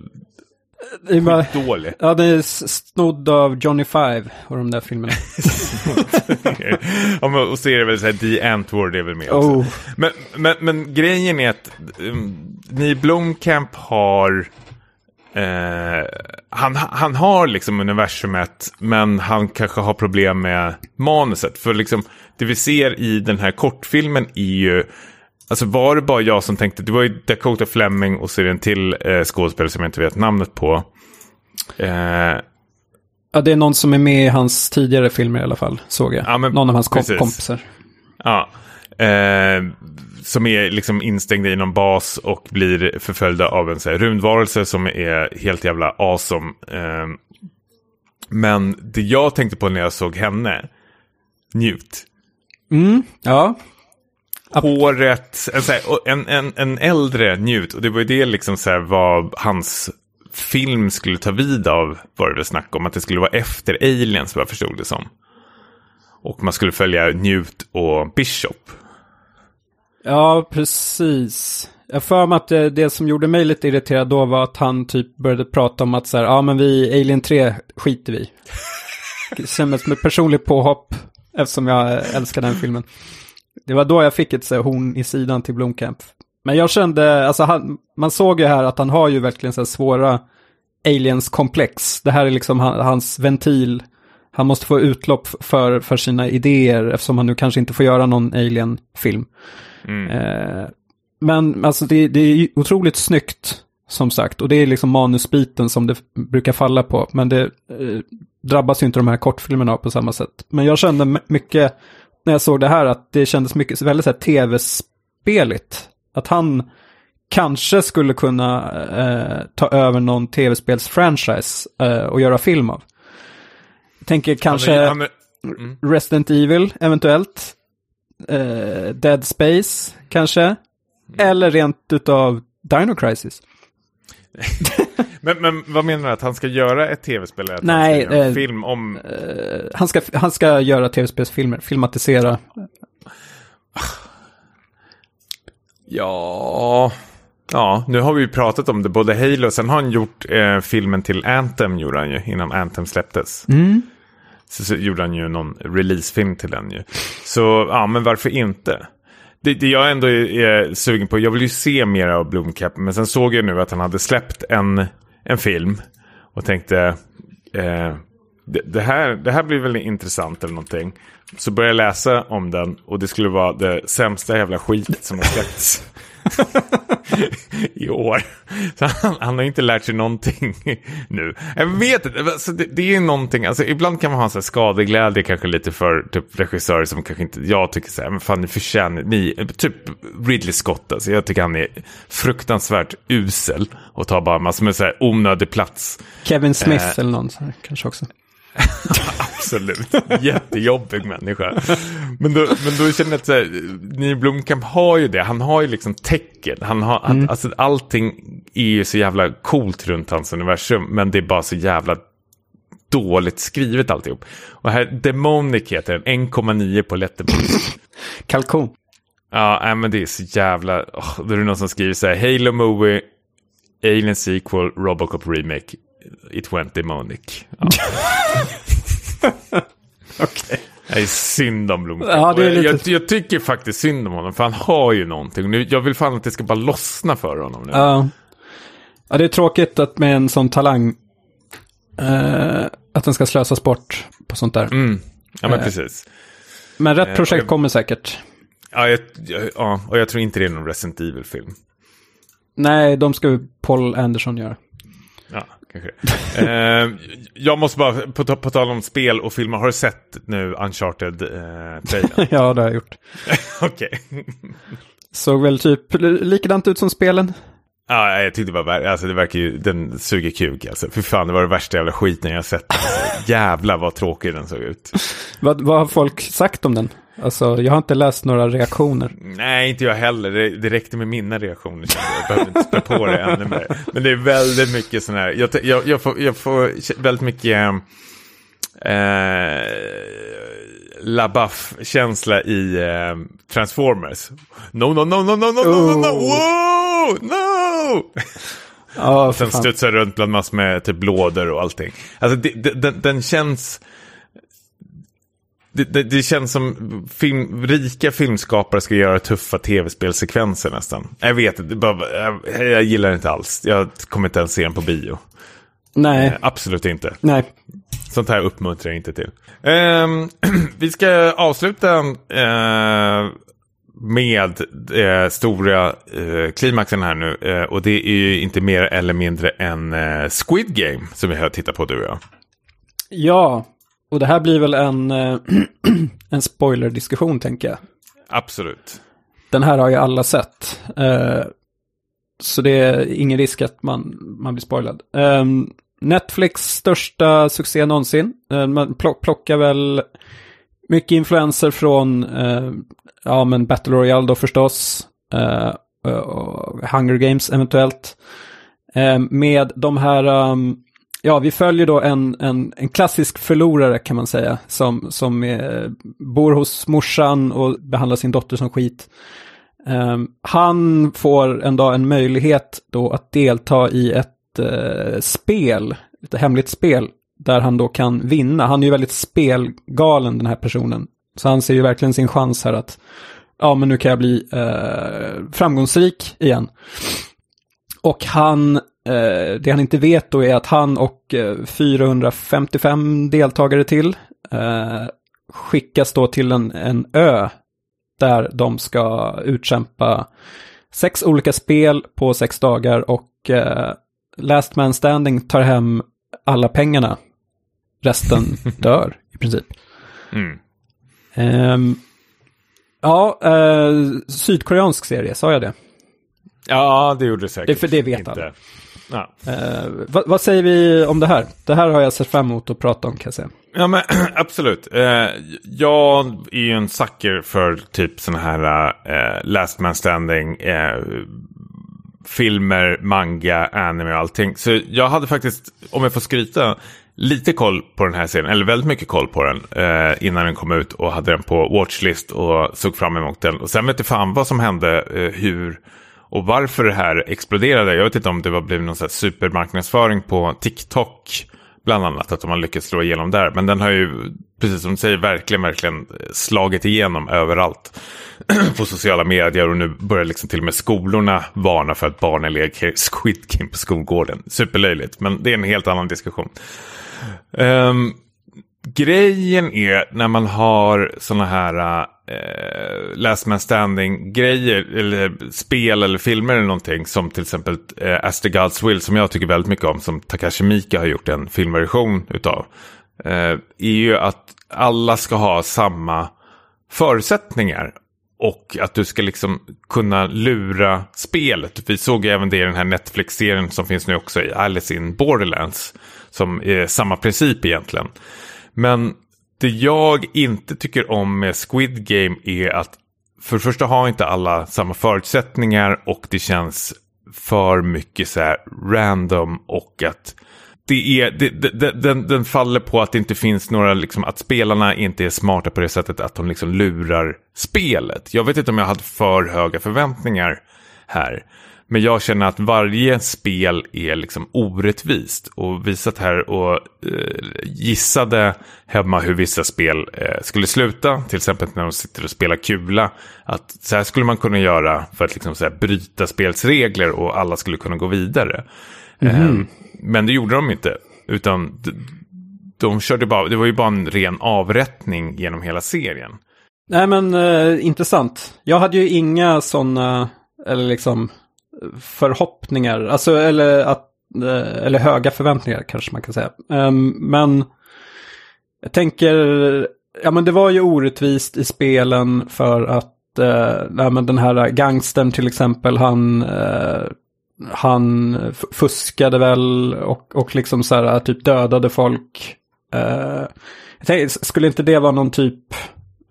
det är bara, dålig. ja, det är snodd av Johnny Five och de där filmerna. ja, men, och så är det väl så här, The Antwoord är väl med också. Oh. Men, men, men grejen är att um, Neil Blomkamp har... Eh, han, han har liksom universumet, men han kanske har problem med manuset. För liksom, det vi ser i den här kortfilmen är ju... Alltså var det bara jag som tänkte, det var ju Dakota Fleming och så är det en till eh, skådespelare som jag inte vet namnet på. Eh, Ja, det är någon som är med i hans tidigare filmer i alla fall, såg jag. Ja, men någon av hans kom- precis. kompisar. Ja. Eh, som är liksom instängda i någon bas och blir förföljda av en så här, rymdvarelse som är helt jävla awesome. Eh, men det jag tänkte på när jag såg henne, Newt. Mm, ja. Håret, en, så här, och en, en, en äldre Newt. Och det var ju det liksom så här vad hans film skulle ta vid av, var det väl snack om. Att det skulle vara efter Aliens, vad jag förstod det som. Och man skulle följa Newt och Bishop. Ja, precis. Jag för mig att det, det som gjorde mig lite irriterad då var att han typ började prata om att så här, ja men vi, Alien 3 skiter vi. Det kändes som ett personligt påhopp eftersom jag älskar den filmen. Det var då jag fick ett så här, horn i sidan till Blomkamp. Men jag kände, alltså han, man såg ju här att han har ju verkligen så här svåra aliens-komplex. Det här är liksom han, hans ventil. Han måste få utlopp för, för sina idéer eftersom han nu kanske inte får göra någon alien-film. Eh, men alltså det, det är otroligt snyggt som sagt. Och det är liksom manusbiten som det brukar falla på. Men det eh, drabbas ju inte de här kortfilmerna på samma sätt. Men jag kände mycket när jag såg det här att det kändes mycket väldigt så här tv-speligt. Att han kanske skulle kunna eh, ta över någon tv-spels-franchise eh, och göra film av. Jag tänker kanske... Ja, men- Resident Evil eventuellt. Eh, Dead Space kanske. Eller rent utav Dino Crisis. Men, men vad menar du? Att han ska göra ett tv-spel? eller Att Nej, han ska göra en eh, film om... Eh, han, ska, han ska göra tv-spelsfilmer, filmatisera. Ja... Ja, nu har vi ju pratat om det. Både Halo, sen har han gjort eh, filmen till Anthem, gjorde han ju, innan Anthem släpptes. Så, så gjorde han ju någon releasefilm till den ju. Så, ja, men varför inte? Det, det jag ändå är, är sugen på, jag vill ju se mer av Blomcap, men sen såg jag nu att han hade släppt en, en film. Och tänkte, eh, det, det, här, det här blir väl intressant eller någonting. Så började jag läsa om den och det skulle vara det sämsta jävla skit som har släppts. I år. Så han, han har inte lärt sig någonting nu. Jag vet inte, alltså det, det är någonting, alltså ibland kan man ha en skadeglädje kanske lite för typ regissörer som kanske inte, jag tycker så här, men fan ni förtjänar, ni, typ Ridley Scott alltså, jag tycker han är fruktansvärt usel och tar bara massor med så här onödig plats. Kevin Smith Eh. eller någon så här, kanske också. Absolut, jättejobbig människa. Men då, men då känner jag att så här, Neil Blomkamp har ju det, han har ju liksom tecken. Han har, han, alltså, allting är ju så jävla coolt runt hans universum, men det är bara så jävla dåligt skrivet alltihop. Och här, Demonic heter den, 1,9 på Letterboxd. Kalkon. Ja, nej, men det är så jävla... Oh, då är det någon som skriver så här, Halo Movie, Alien Sequel, Robocop Remake, It Went Demonic. Ja. Okej. Det är synd om Blomkamp. Ja, lite- jag, jag tycker faktiskt synd om honom, för han har ju någonting. Nu, jag vill fan att det ska bara lossna för honom nu. Ja. ja, det är tråkigt att med en sån talang, eh, att den ska slösas bort på sånt där. Mm. Ja, men Eh. precis. Men rätt Eh, projekt jag- kommer säkert. Ja, jag, ja, och jag tror inte det är någon Resident Evil-film. Nej, de ska ju Paul Anderson göra. Ja, kanske. eh, jag måste bara, på, på tal om spel och filmer, har du sett nu Uncharted-trailern? ja, det har jag gjort. Okej. Såg väl typ likadant ut som spelen. Ja, jag tyckte det var värre. Alltså det verkar ju, den suger kuk alltså. Fy fan, det var det värsta jävla skiten jag sett. Alltså, jävla vad tråkig den såg ut. Vad, vad har folk sagt om den? Alltså, jag har inte läst några reaktioner. Nej, inte jag heller. Det, det räckte med mina reaktioner. Jag behöver inte spä på det ännu mer. Men det är väldigt mycket sån här, jag, jag, jag, får, jag får, väldigt mycket eh, eh Labaff-känsla i eh, Transformers. No, no, no, no, no, no, no, no, no, oh. no, no! Oh, Sen studsar runt bland massor med typ lådor och allting. Alltså, det, det, den, den känns det, det, det känns som film, rika filmskapare ska göra tuffa tv-spelsekvenser nästan. Jag vet inte, jag, jag gillar det inte alls. Jag kommer inte ens se den på bio. Nej, Eh, absolut inte. nej. Sånt här uppmuntrar jag inte till. Ehm, vi ska avsluta eh, med eh, stora eh, klimaxen här nu. Eh, och det är ju inte mer eller mindre än eh, Squid Game som vi har tittat på du och jag. Ja, och det här blir väl en, eh, en spoiler-diskussion tänker jag. Absolut. Den här har ju alla sett. Eh, så det är ingen risk att man, man blir spoilad. Eh, Netflix största succé någonsin. Eh, man plock, plockar väl mycket influenser från ja, men Battle Royale då förstås. Hunger Games eventuellt. Eh, med de här, um, ja vi följer då en, en, en klassisk förlorare kan man säga. Som, som är, bor hos morsan och behandlar sin dotter som skit. Um, han får en dag en möjlighet då att delta i ett uh, spel, ett hemligt spel, där han då kan vinna. Han är ju väldigt spelgalen den här personen. Så han ser ju verkligen sin chans här att, ja men nu kan jag bli uh, framgångsrik igen. Och han, eh, det han inte vet då är att han och eh, 455 deltagare till eh, skickas då till en, en ö där de ska utkämpa sex olika spel på sex dagar och eh, Last Man Standing tar hem alla pengarna. Resten dör i princip. Mm. Ehm, ja, eh, sydkoreansk serie, sa jag det? Ja, det gjorde det säkert. Det- för det vet inte. alla. Ja. Eh, vad, vad säger vi om det här? Det här har jag sett fram emot att prata om kan jag säga. Ja men absolut. Eh, jag är ju en sucker för typ sådana här eh, last man standing. Eh, filmer, manga, anime och allting. Så jag hade faktiskt, om jag får skryta, lite koll på den här serien, eller väldigt mycket koll på den eh, innan den kom ut och hade den på watchlist och såg fram emot den. Och sen vet jag fan vad som hände, eh, hur och varför det här exploderade. Jag vet inte om det var blivit någon så här supermarknadsföring på TikTok bland annat, att de har lyckats slå igenom där. Men den har ju, precis som du säger, verkligen, verkligen eh, slagit igenom överallt på sociala medier och nu börjar liksom till och med skolorna varna för att barnen leker Squid Game på skolgården. Superlöjligt, men det är en helt annan diskussion. Um, grejen är när man har sådana här eh, eh, last man standing grejer eller spel eller filmer eller någonting som till exempel eh, As the Gods Will som jag tycker väldigt mycket om som Takashi Mika har gjort en filmversion utav. Eh, är ju att alla ska ha samma förutsättningar och att du ska liksom kunna lura spelet. Vi såg även det i den här Netflix-serien som finns nu också i Alice in Borderlands. Som är samma princip egentligen. Men det jag inte tycker om med Squid Game är att för det första har inte alla samma förutsättningar och det känns för mycket så här random och att det är, det, det, den, den faller på att det inte finns några, liksom, att spelarna inte är smarta på det sättet att de liksom lurar spelet. Jag vet inte om jag hade för höga förväntningar här. Men jag känner att varje spel är liksom orättvist. Och visat här och eh, gissade hemma hur vissa spel eh, skulle sluta. Till exempel när de sitter och spelar kula. Att så här skulle man kunna göra för att liksom så här bryta spelsregler och alla skulle kunna gå vidare. Mm. Eh, men det gjorde de inte. Utan de, de körde bara, det var ju bara en ren avrättning genom hela serien. Nej men eh, intressant. Jag hade ju inga sådana, eller liksom förhoppningar, alltså eller att, eh, eller höga förväntningar kanske man kan säga. Ehm, men jag tänker, ja men det var ju orättvist i spelen för att, uh, men den här gangstern till exempel, han, eh, han fuskade väl och, och liksom så här typ dödade folk. Jag tänkte, skulle inte det vara någon typ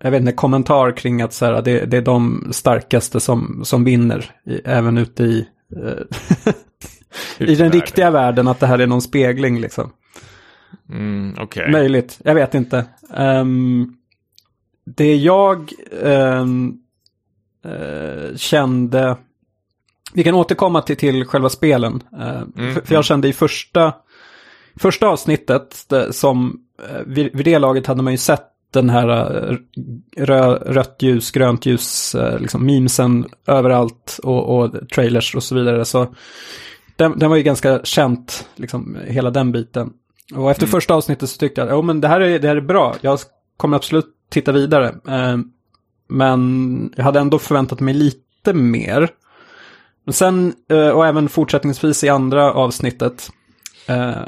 jag vet inte, kommentar kring att så här, det, det är de starkaste som, som vinner, i, även ute i, eh, i den riktiga världen, att det här är någon spegling liksom. Mm, okay. Möjligt, jag vet inte. Um, det jag um, uh, kände, vi kan återkomma till, till själva spelen. Uh, mm, för, för, jag kände i första, första avsnittet, det, som uh, vid, vid det laget hade man ju sett den här eh, rö, rött ljus, grönt ljus, eh, liksom memesen överallt och, och trailers och så vidare. Så den, den var ju ganska känt, liksom hela den biten. Och efter mm. första avsnittet så tyckte jag, att oh, det, här är, det här är bra, jag kommer absolut titta vidare. Eh, men jag hade ändå förväntat mig lite mer. Men sen, och även fortsättningsvis i andra avsnittet, Eh,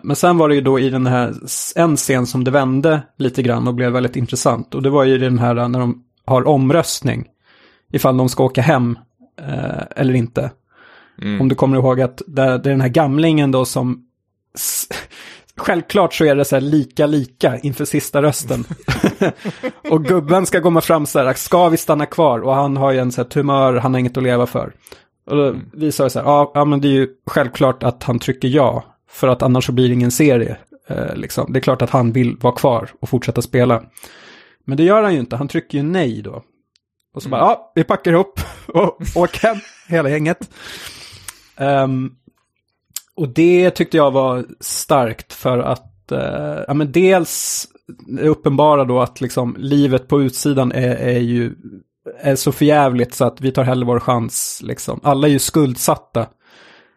men sen var det ju då i den här, en scen som det vände lite grann och blev väldigt intressant. Och det var ju den här när de har omröstning. Ifall de ska åka hem eh, eller inte. Mm. Om du kommer ihåg att det, är den här gamlingen då som... Självklart så är det så här lika lika inför sista rösten. och gubben ska komma fram så här, ska vi stanna kvar? Och han har ju en så här tumör, han har inget att leva för. Och då visar det så här, ja, ja men det är ju självklart att han trycker ja. För att annars så blir det ingen serie. Eh, liksom. Det är klart att han vill vara kvar och fortsätta spela. Men det gör han ju inte, han trycker ju nej då. Och så mm. bara, ja, vi packar ihop och åker hem, hela gänget. Um, och det tyckte jag var starkt för att, uh, ja men dels uppenbara då att liksom livet på utsidan är, är ju är så förjävligt så att vi tar hellre vår chans. Liksom. Alla är ju skuldsatta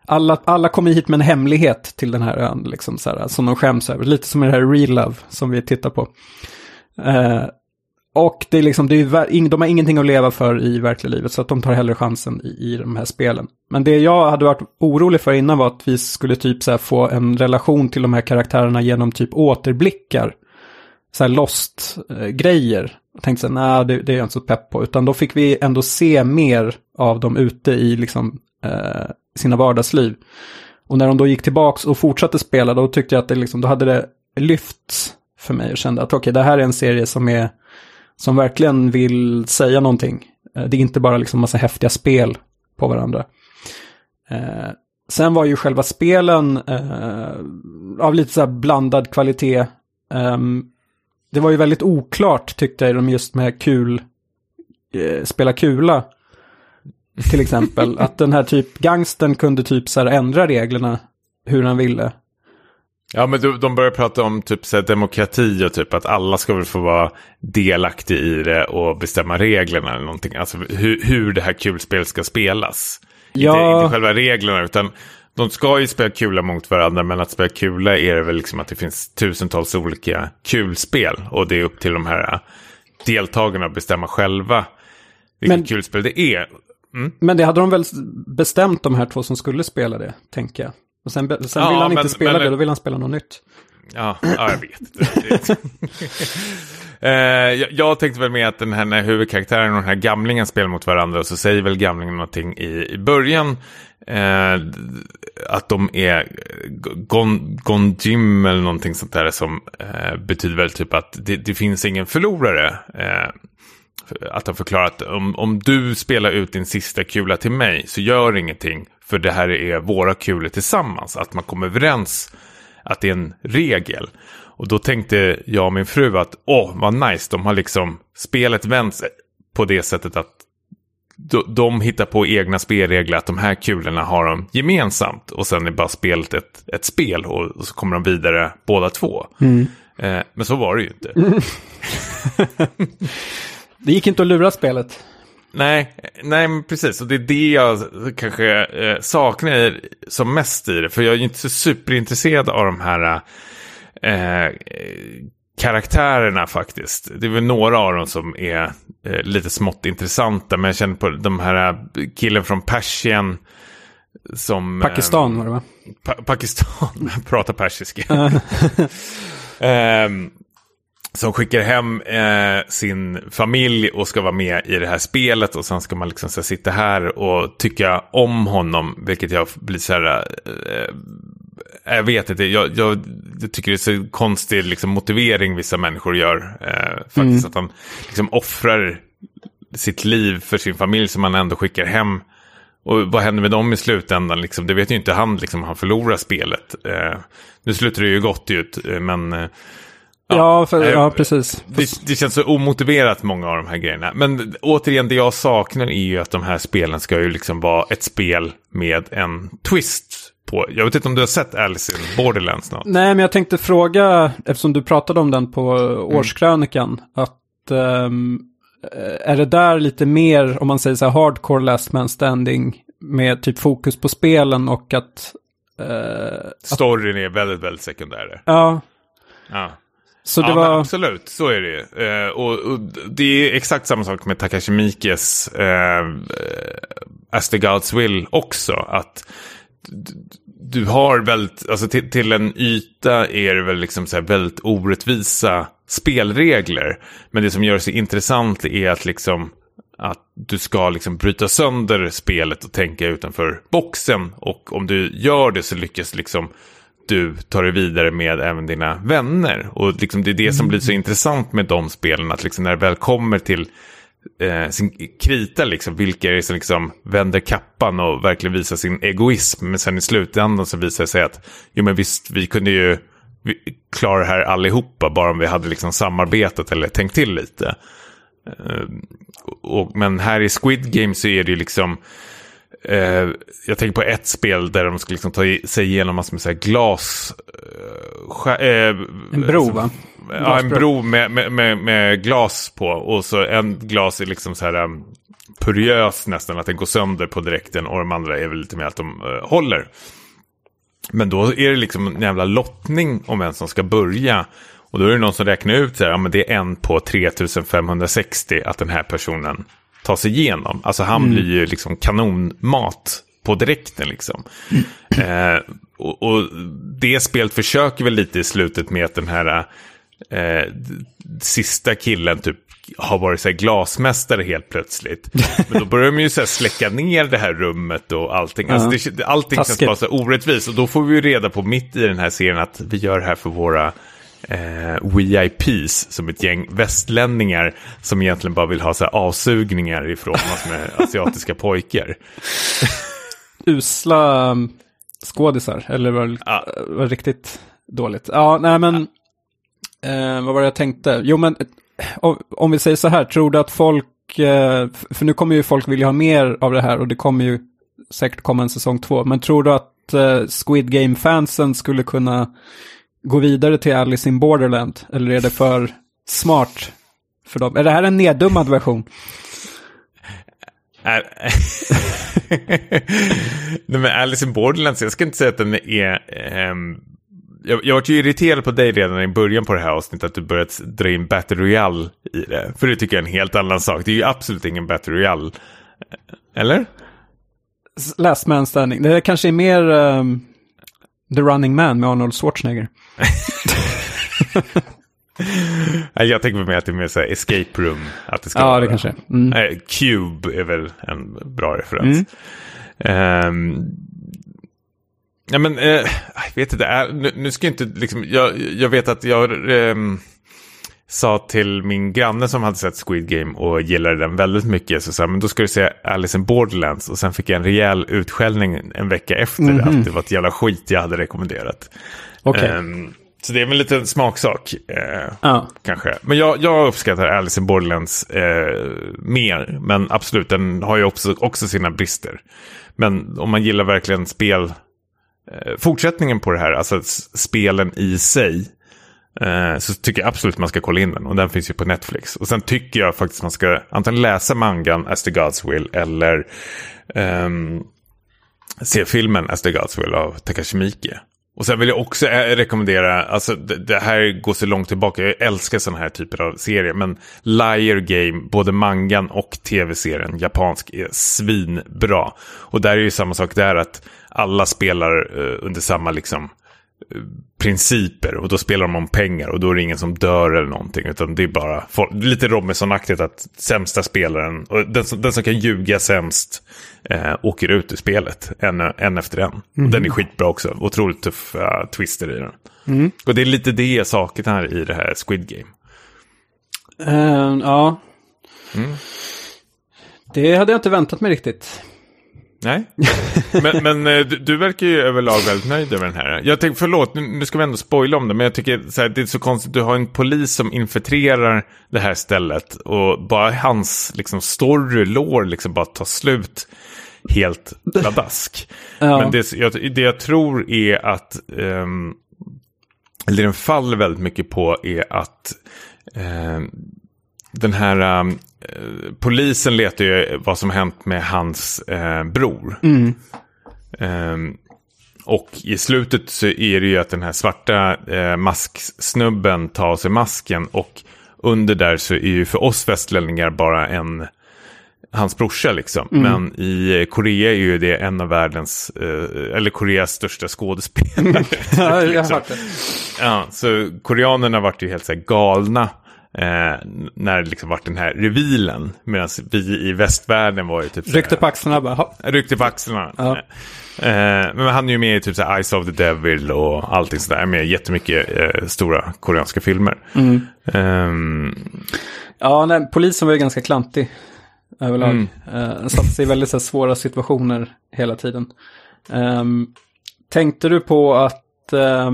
alla, alla kommer hit med en hemlighet till den här ön, liksom, så här, som de skäms över. Lite som i det här Real Love som vi tittar på. Eh, och det är liksom, det är, de har ingenting att leva för i verkliga livet, så att de tar hellre chansen i, i de här spelen. Men det jag hade varit orolig för innan var att vi skulle typ så här få en relation till de här karaktärerna genom typ återblickar. Så här lost-grejer. Eh, jag tänkte så här, nej, det, det är jag inte så pepp på. Utan då fick vi ändå se mer av dem ute i liksom eh, sina vardagsliv. Och när de då gick tillbaks och fortsatte spela, då tyckte jag att det liksom, då hade det lyfts för mig och kände att okej, okay, det här är en serie som är, som verkligen vill säga någonting. Eh, det är inte bara liksom massa häftiga spel på varandra. Eh, sen var ju själva spelen eh, av lite så här blandad kvalitet. Eh, det var ju väldigt oklart tyckte jag de just med kul, eh, spela kula. Till exempel att den här typ gangsten kunde typ så här ändra reglerna hur han ville. Ja, men de, de börjar prata om typ så här, demokrati och typ att alla ska väl få vara delaktig i det och bestämma reglerna eller någonting. Alltså hur, hur det här kulspelet ska spelas. Ja. Inte, inte själva reglerna utan de ska ju spela kula mot varandra men att spela kula är det väl liksom att det finns tusentals olika kulspel. Och det är upp till de här äh, deltagarna att bestämma själva vilket Men- kulspel det är. Men det hade de väl bestämt de här två som skulle spela det, tänker jag. Och sen, sen Ja, vill han men- inte spela men- det, då vill han spela något nytt. Ja, ja jag vet. Det- Eh, jag, jag tänkte väl med att den här när huvudkaraktären och den här gamlingen spelar mot varandra och så säger väl gamlingen någonting i, i början. Eh, att de är gon, gonjim eller någonting sånt där som eh, betyder väl typ att det, det finns ingen förlorare. Att de förklarar att om, om du spelar ut din sista kula till mig så gör ingenting. För det här är våra kulor tillsammans. Att man kommer överens att det är en regel. Och då tänkte jag och min fru att åh vad nice, de har liksom spelet vänts på det sättet att de, hittar på egna spelregler, att de här kulorna har de gemensamt. Och sen är bara spelet ett, ett spel och, så kommer de vidare båda två. Eh, men så var det ju inte. Det gick inte att lura spelet. Nej, nej precis. Och det är det jag kanske eh, saknar som mest i det. För jag är ju inte så superintresserad av de här eh, karaktärerna faktiskt. Det är väl några av dem som är eh, lite smått intressanta. Men jag känner på de här eh, killen från Persien. Som, eh, Pakistan var det va? Pa- Pakistan pratar persiska. Som skickar hem eh, sin familj och ska vara med i det här spelet. Och sen ska man liksom så här, sitta här och tycka om honom. Vilket jag blir så här... Eh, jag vet inte, jag, jag, jag tycker det är så konstig liksom, motivering vissa människor gör. Eh, faktiskt att han liksom offrar sitt liv för sin familj som han ändå skickar hem. Och vad händer med dem i slutändan? Liksom, det vet ju inte han, liksom, han förlorar spelet. Eh, nu slutar det ju gott ut, eh, men eh, Ja, för, eh, ja precis. det, det känns så omotiverat många av de här grejerna. Men återigen, det jag saknar är ju att de här spelen ska ju liksom vara ett spel med en twist på. Jag vet inte om du har sett Alice in Borderlands något? Nej, men jag tänkte fråga, eftersom du pratade om den på årskrönikan, att ehm, är det där lite mer, om man säger så här, hardcore last man standing, med typ fokus på spelen och att, eh, Storyn är väldigt, väldigt sekundär. ja, Ja. Så det ja, var, absolut, så är det ju. Eh, och, och det är exakt samma sak med Takashi Miikes eh, eh, As the Gods Will också. Att du har väldigt, alltså till, till en yta är det väl liksom så här väldigt orättvisa spelregler. Men det som gör så intressant är att liksom att du ska liksom bryta sönder spelet och tänka utanför boxen. Och om du gör det så lyckas liksom du tar det vidare med även dina vänner. Och liksom det är det som blir så intressant med de spelen. Att liksom när det väl kommer till eh, sin krita, liksom, vilka är det som liksom vänder kappan och verkligen visar sin egoism. Men sen i slutändan så visar det sig att jo, men visst, vi kunde ju klara det här allihopa bara om vi hade liksom samarbetat eller tänkt till lite. Eh, och, men här i Squid Game så är det ju liksom Eh, jag tänker på ett spel där de ska liksom ta sig igenom massor med så glas... Eh, eh, en bro va? Ja, en bro med, med, med, med glas på. Och så en glas är liksom så här um, puriös nästan, att den går sönder på direkten. Och de andra är väl lite mer att de eh, håller. Men då är det liksom en jävla lottning om vem som ska börja. Och då är det någon som räknar ut så här, ja men det är en på 3560 att den här personen tar sig igenom. Alltså han blir ju liksom kanonmat på direkten liksom. Eh, och, och det spelet försöker väl lite i slutet med att den här eh, sista killen typ har varit så här glasmästare helt plötsligt. Men då börjar de ju så här släcka ner det här rummet och allting. Alltså det, allting känns Taskigt. bara så orättvist. Och då får vi ju reda på mitt i den här serien att vi gör det här för våra eh, VIPs som ett gäng västlänningar som egentligen bara vill ha så här avsugningar ifrån massor med asiatiska pojkar. usla um, skådisar. Eller var, Ja. var riktigt dåligt. Ja, nej men. Eh, vad var det jag tänkte? Jo men, eh, om, vi säger så här, tror du att folk, eh, för nu kommer ju folk vilja ha mer av det här och det kommer ju säkert komma en säsong två. Men tror du att eh, Squid Game-fansen skulle kunna gå vidare till Alice in Borderland? Eller är det för smart för dem? Är det här en neddummad version? Nej, men Alice in Borderlands, jag ska inte säga att den är... ehm, Jag, jag var ju irriterad på dig redan i början på det här avsnittet att du börjat dra in Battle Royale i det. För det tycker jag är en helt annan sak. Det är ju absolut ingen Battle Royale. Eller? Last Man Standing. Det kanske är mer ehm, The Running Man med Arnold Schwarzenegger. Jag tänker mig att det är mer så escape room. Att det ska Ja, vara. det kanske. Mm. Eh, Cube är väl en bra referens. Ehm, ja, men eh, jag vet inte, är, nu, nu ska jag inte liksom, jag, jag vet att jag ehm, sa till min granne som hade sett Squid Game och gillade den väldigt mycket, så sa men då ska du se Alice in Borderlands och sen fick jag en rejäl utskällning en vecka efter det, att det var ett jävla skit jag hade rekommenderat. Okej. Ehm, så det är väl lite en smaksak. Eh, Ja. kanske. Men jag, jag uppskattar Alice in Borderlands eh, mer. Men absolut, den har ju också, också sina brister. Men om man gillar verkligen spel, eh, fortsättningen på det här, alltså spelen i sig, eh, så tycker jag absolut man ska kolla in den. Och den finns ju på Netflix. Och sen tycker jag faktiskt man ska antingen läsa mangan As the Gods Will eller ehm, se filmen As the Gods Will av Takashi Miike. Och sen vill jag också eh, rekommendera, alltså det, det här går så långt tillbaka, jag älskar sådana här typer av serier, men Liar Game, både mangan och tv-serien, japansk, är svinbra. Och där är ju samma sak där, att alla spelar eh, under samma liksom eh, principer och då spelar de om pengar och då är det ingen som dör eller någonting utan det är bara folk, lite Robinson-aktigt att sämsta spelaren och den som, den som kan ljuga sämst eh, åker ut ur spelet en, en efter en. Och den är skitbra också, otroligt tuffa twister i den. Och det är lite det jag saknar i det här Squid Game. Eh, ja. Det hade jag inte väntat mig riktigt. Nej, men, men eh, du, verkar ju överlag väldigt nöjd över den här. Jag tänker, förlåt, nu, nu ska vi ändå spoila om det, men jag tycker så här, det är så konstigt, du har en polis som infiltrerar det här stället och bara hans liksom, story, lore, liksom bara tar slut helt pladask. Ja. Men det, jag, det jag tror är att, um, eller den faller väldigt mycket på är att ehm, den här um, polisen letar ju vad som hänt med hans eh, bror. Ehm, och i slutet så är det ju att den här svarta eh, masksnubben tar av sig masken och under där så är ju för oss västlänningar bara en hans brorsa liksom. Men i Korea är ju det en av världens, eh, eller Koreas största skådespelare. Ja, jag har liksom. hört det. Ja, så koreanerna vart ju helt så här galna eh, när det liksom vart den här revealen. Medan vi i västvärlden var ju typ Ryckte på axlarna bara, "Ha." Ryckte på axlarna. Ja. Eh, men han är ju med i typ så här Eyes of the Devil och allting sådär. Med jättemycket eh, stora koreanska filmer. Mm. Ehm, Ja, nej, polisen var ju ganska klantig överlag. Mm. Uh, satte sig i väldigt här, svåra situationer hela tiden. Ehm, tänkte du på att eh,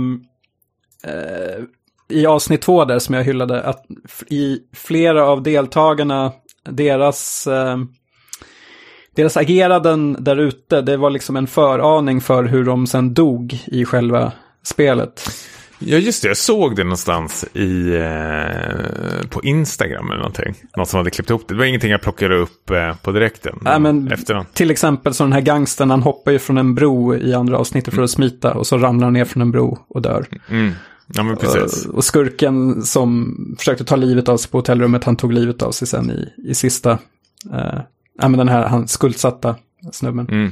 i avsnitt två där som jag hyllade, att i flera av deltagarna, deras, ehm, deras ageranden där ute, det var liksom en föraning för hur de sen dog i själva spelet. ja just det, jag såg det någonstans i, eh, på Instagram eller någonting. Någon som hade klippt ihop det. Det var ingenting jag plockade upp eh, på direkten. Ja, men efterhand. Till exempel så den här gangstern, han hoppar ju från en bro i andra avsnittet för att smita och så ramlar han ner från en bro och dör. Mm. Ja men precis. Och skurken som försökte ta livet av sig på hotellrummet, han tog livet av sig sen i, i sista, eh, ja men den här han skuldsatta snubben. Mm.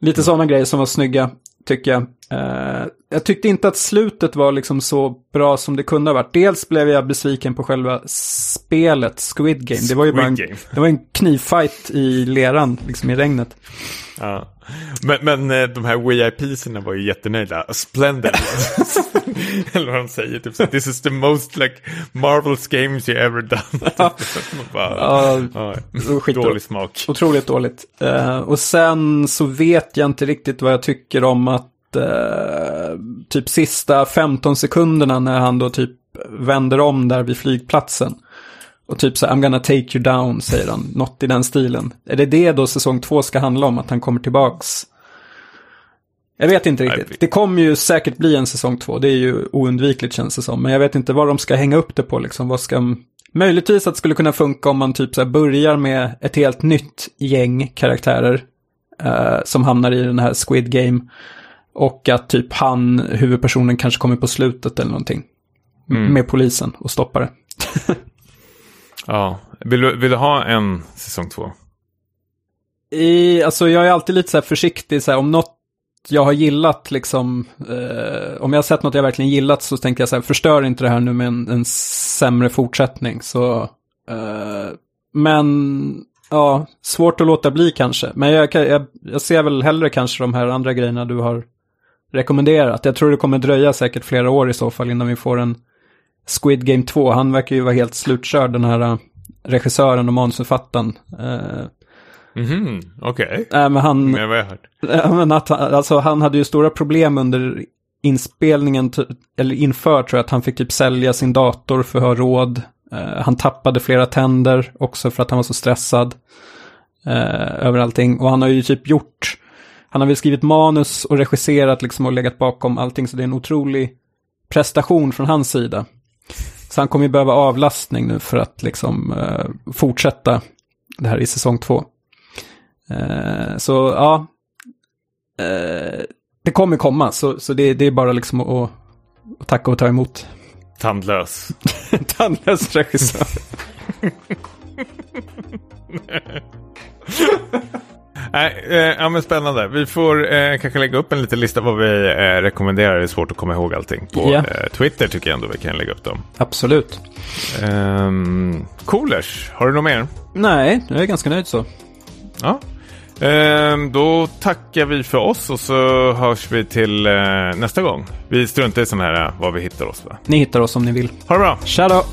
Lite sådana grejer som var snygga, tycker jag. Eh, jag tyckte inte att slutet var liksom så bra som det kunde ha varit. Dels blev jag besviken på själva spelet, Squid Game. Det var ju bara en, Game. det var en knivfight i leran, liksom i regnet. Ja. Men, men eh, de här VIP-serna var ju jättenöjda. Splendid. Eller vad de säger. Typ så, This is the most like Marvels games you ever done. Man bara, Ja, ja, skit- dålig smak. Otroligt dåligt. Eh, och sen så vet jag inte riktigt vad jag tycker om att eh, typ sista 15 sekunderna när han då typ vänder om där vid flygplatsen. Och typ så I'm gonna take you down, säger han. Något i den stilen. Är det det då säsong två ska handla om, att han kommer tillbaks? Jag vet inte riktigt. Det kommer ju säkert bli en säsong två, det är ju oundvikligt känns det som. Men jag vet inte vad de ska hänga upp det på liksom. Vad ska... Möjligtvis att det skulle kunna funka om man typ så här börjar med ett helt nytt gäng karaktärer. eh, som hamnar i den här Squid Game. Och att typ han, huvudpersonen, kanske kommer på slutet eller någonting. Mm. Med polisen och stoppar det. Ja. Vill, du, vill du ha en säsong två? I, alltså jag är alltid lite så här försiktig, så här, om något jag har gillat, liksom, eh, om jag har sett något jag verkligen gillat så tänker jag så här, förstör inte det här nu med en, en sämre fortsättning. Så, eh, men, ja, svårt att låta bli kanske. Men jag, jag, jag ser väl hellre kanske de här andra grejerna du har rekommenderat. Jag tror det kommer dröja säkert flera år i så fall innan vi får en Squid Game 2. Han verkar ju vara helt slutkörd, den här eh, regissören och manusförfattaren. Eh, Mhm, okej. Nej, men han, Med vad jag hört. Ja, men att, han- alltså, han hade ju stora problem under inspelningen, eller inför tror jag, att han fick typ sälja sin dator för att ha råd. Eh, han tappade flera tänder också för att han var så stressad eh, över allting. Och han har ju typ gjort, han har väl skrivit manus och regisserat liksom och legat bakom allting, så det är en otrolig prestation från hans sida. Så han kommer ju behöva avlastning nu för att liksom eh, fortsätta det här i säsong två. Eh, så ja, eh, det kommer komma, så, så det, det är bara liksom att, att tacka och ta emot. Tandlös. Tandlös regissör. Nej, eh, ja men spännande. Vi får eh, kanske lägga upp en liten lista vad vi eh, rekommenderar. Det är svårt att komma ihåg allting. På eh, Twitter tycker jag ändå vi kan lägga upp dem. Absolut. Um, Coolers, har du något mer? Nej, jag är ganska nöjd så. Ja. Ehm, då tackar vi för oss och så hörs vi till eh, nästa gång. Vi struntar i sån här eh, var vi hittar oss. Va? Ni hittar oss om ni vill. Ha det bra! Tja då!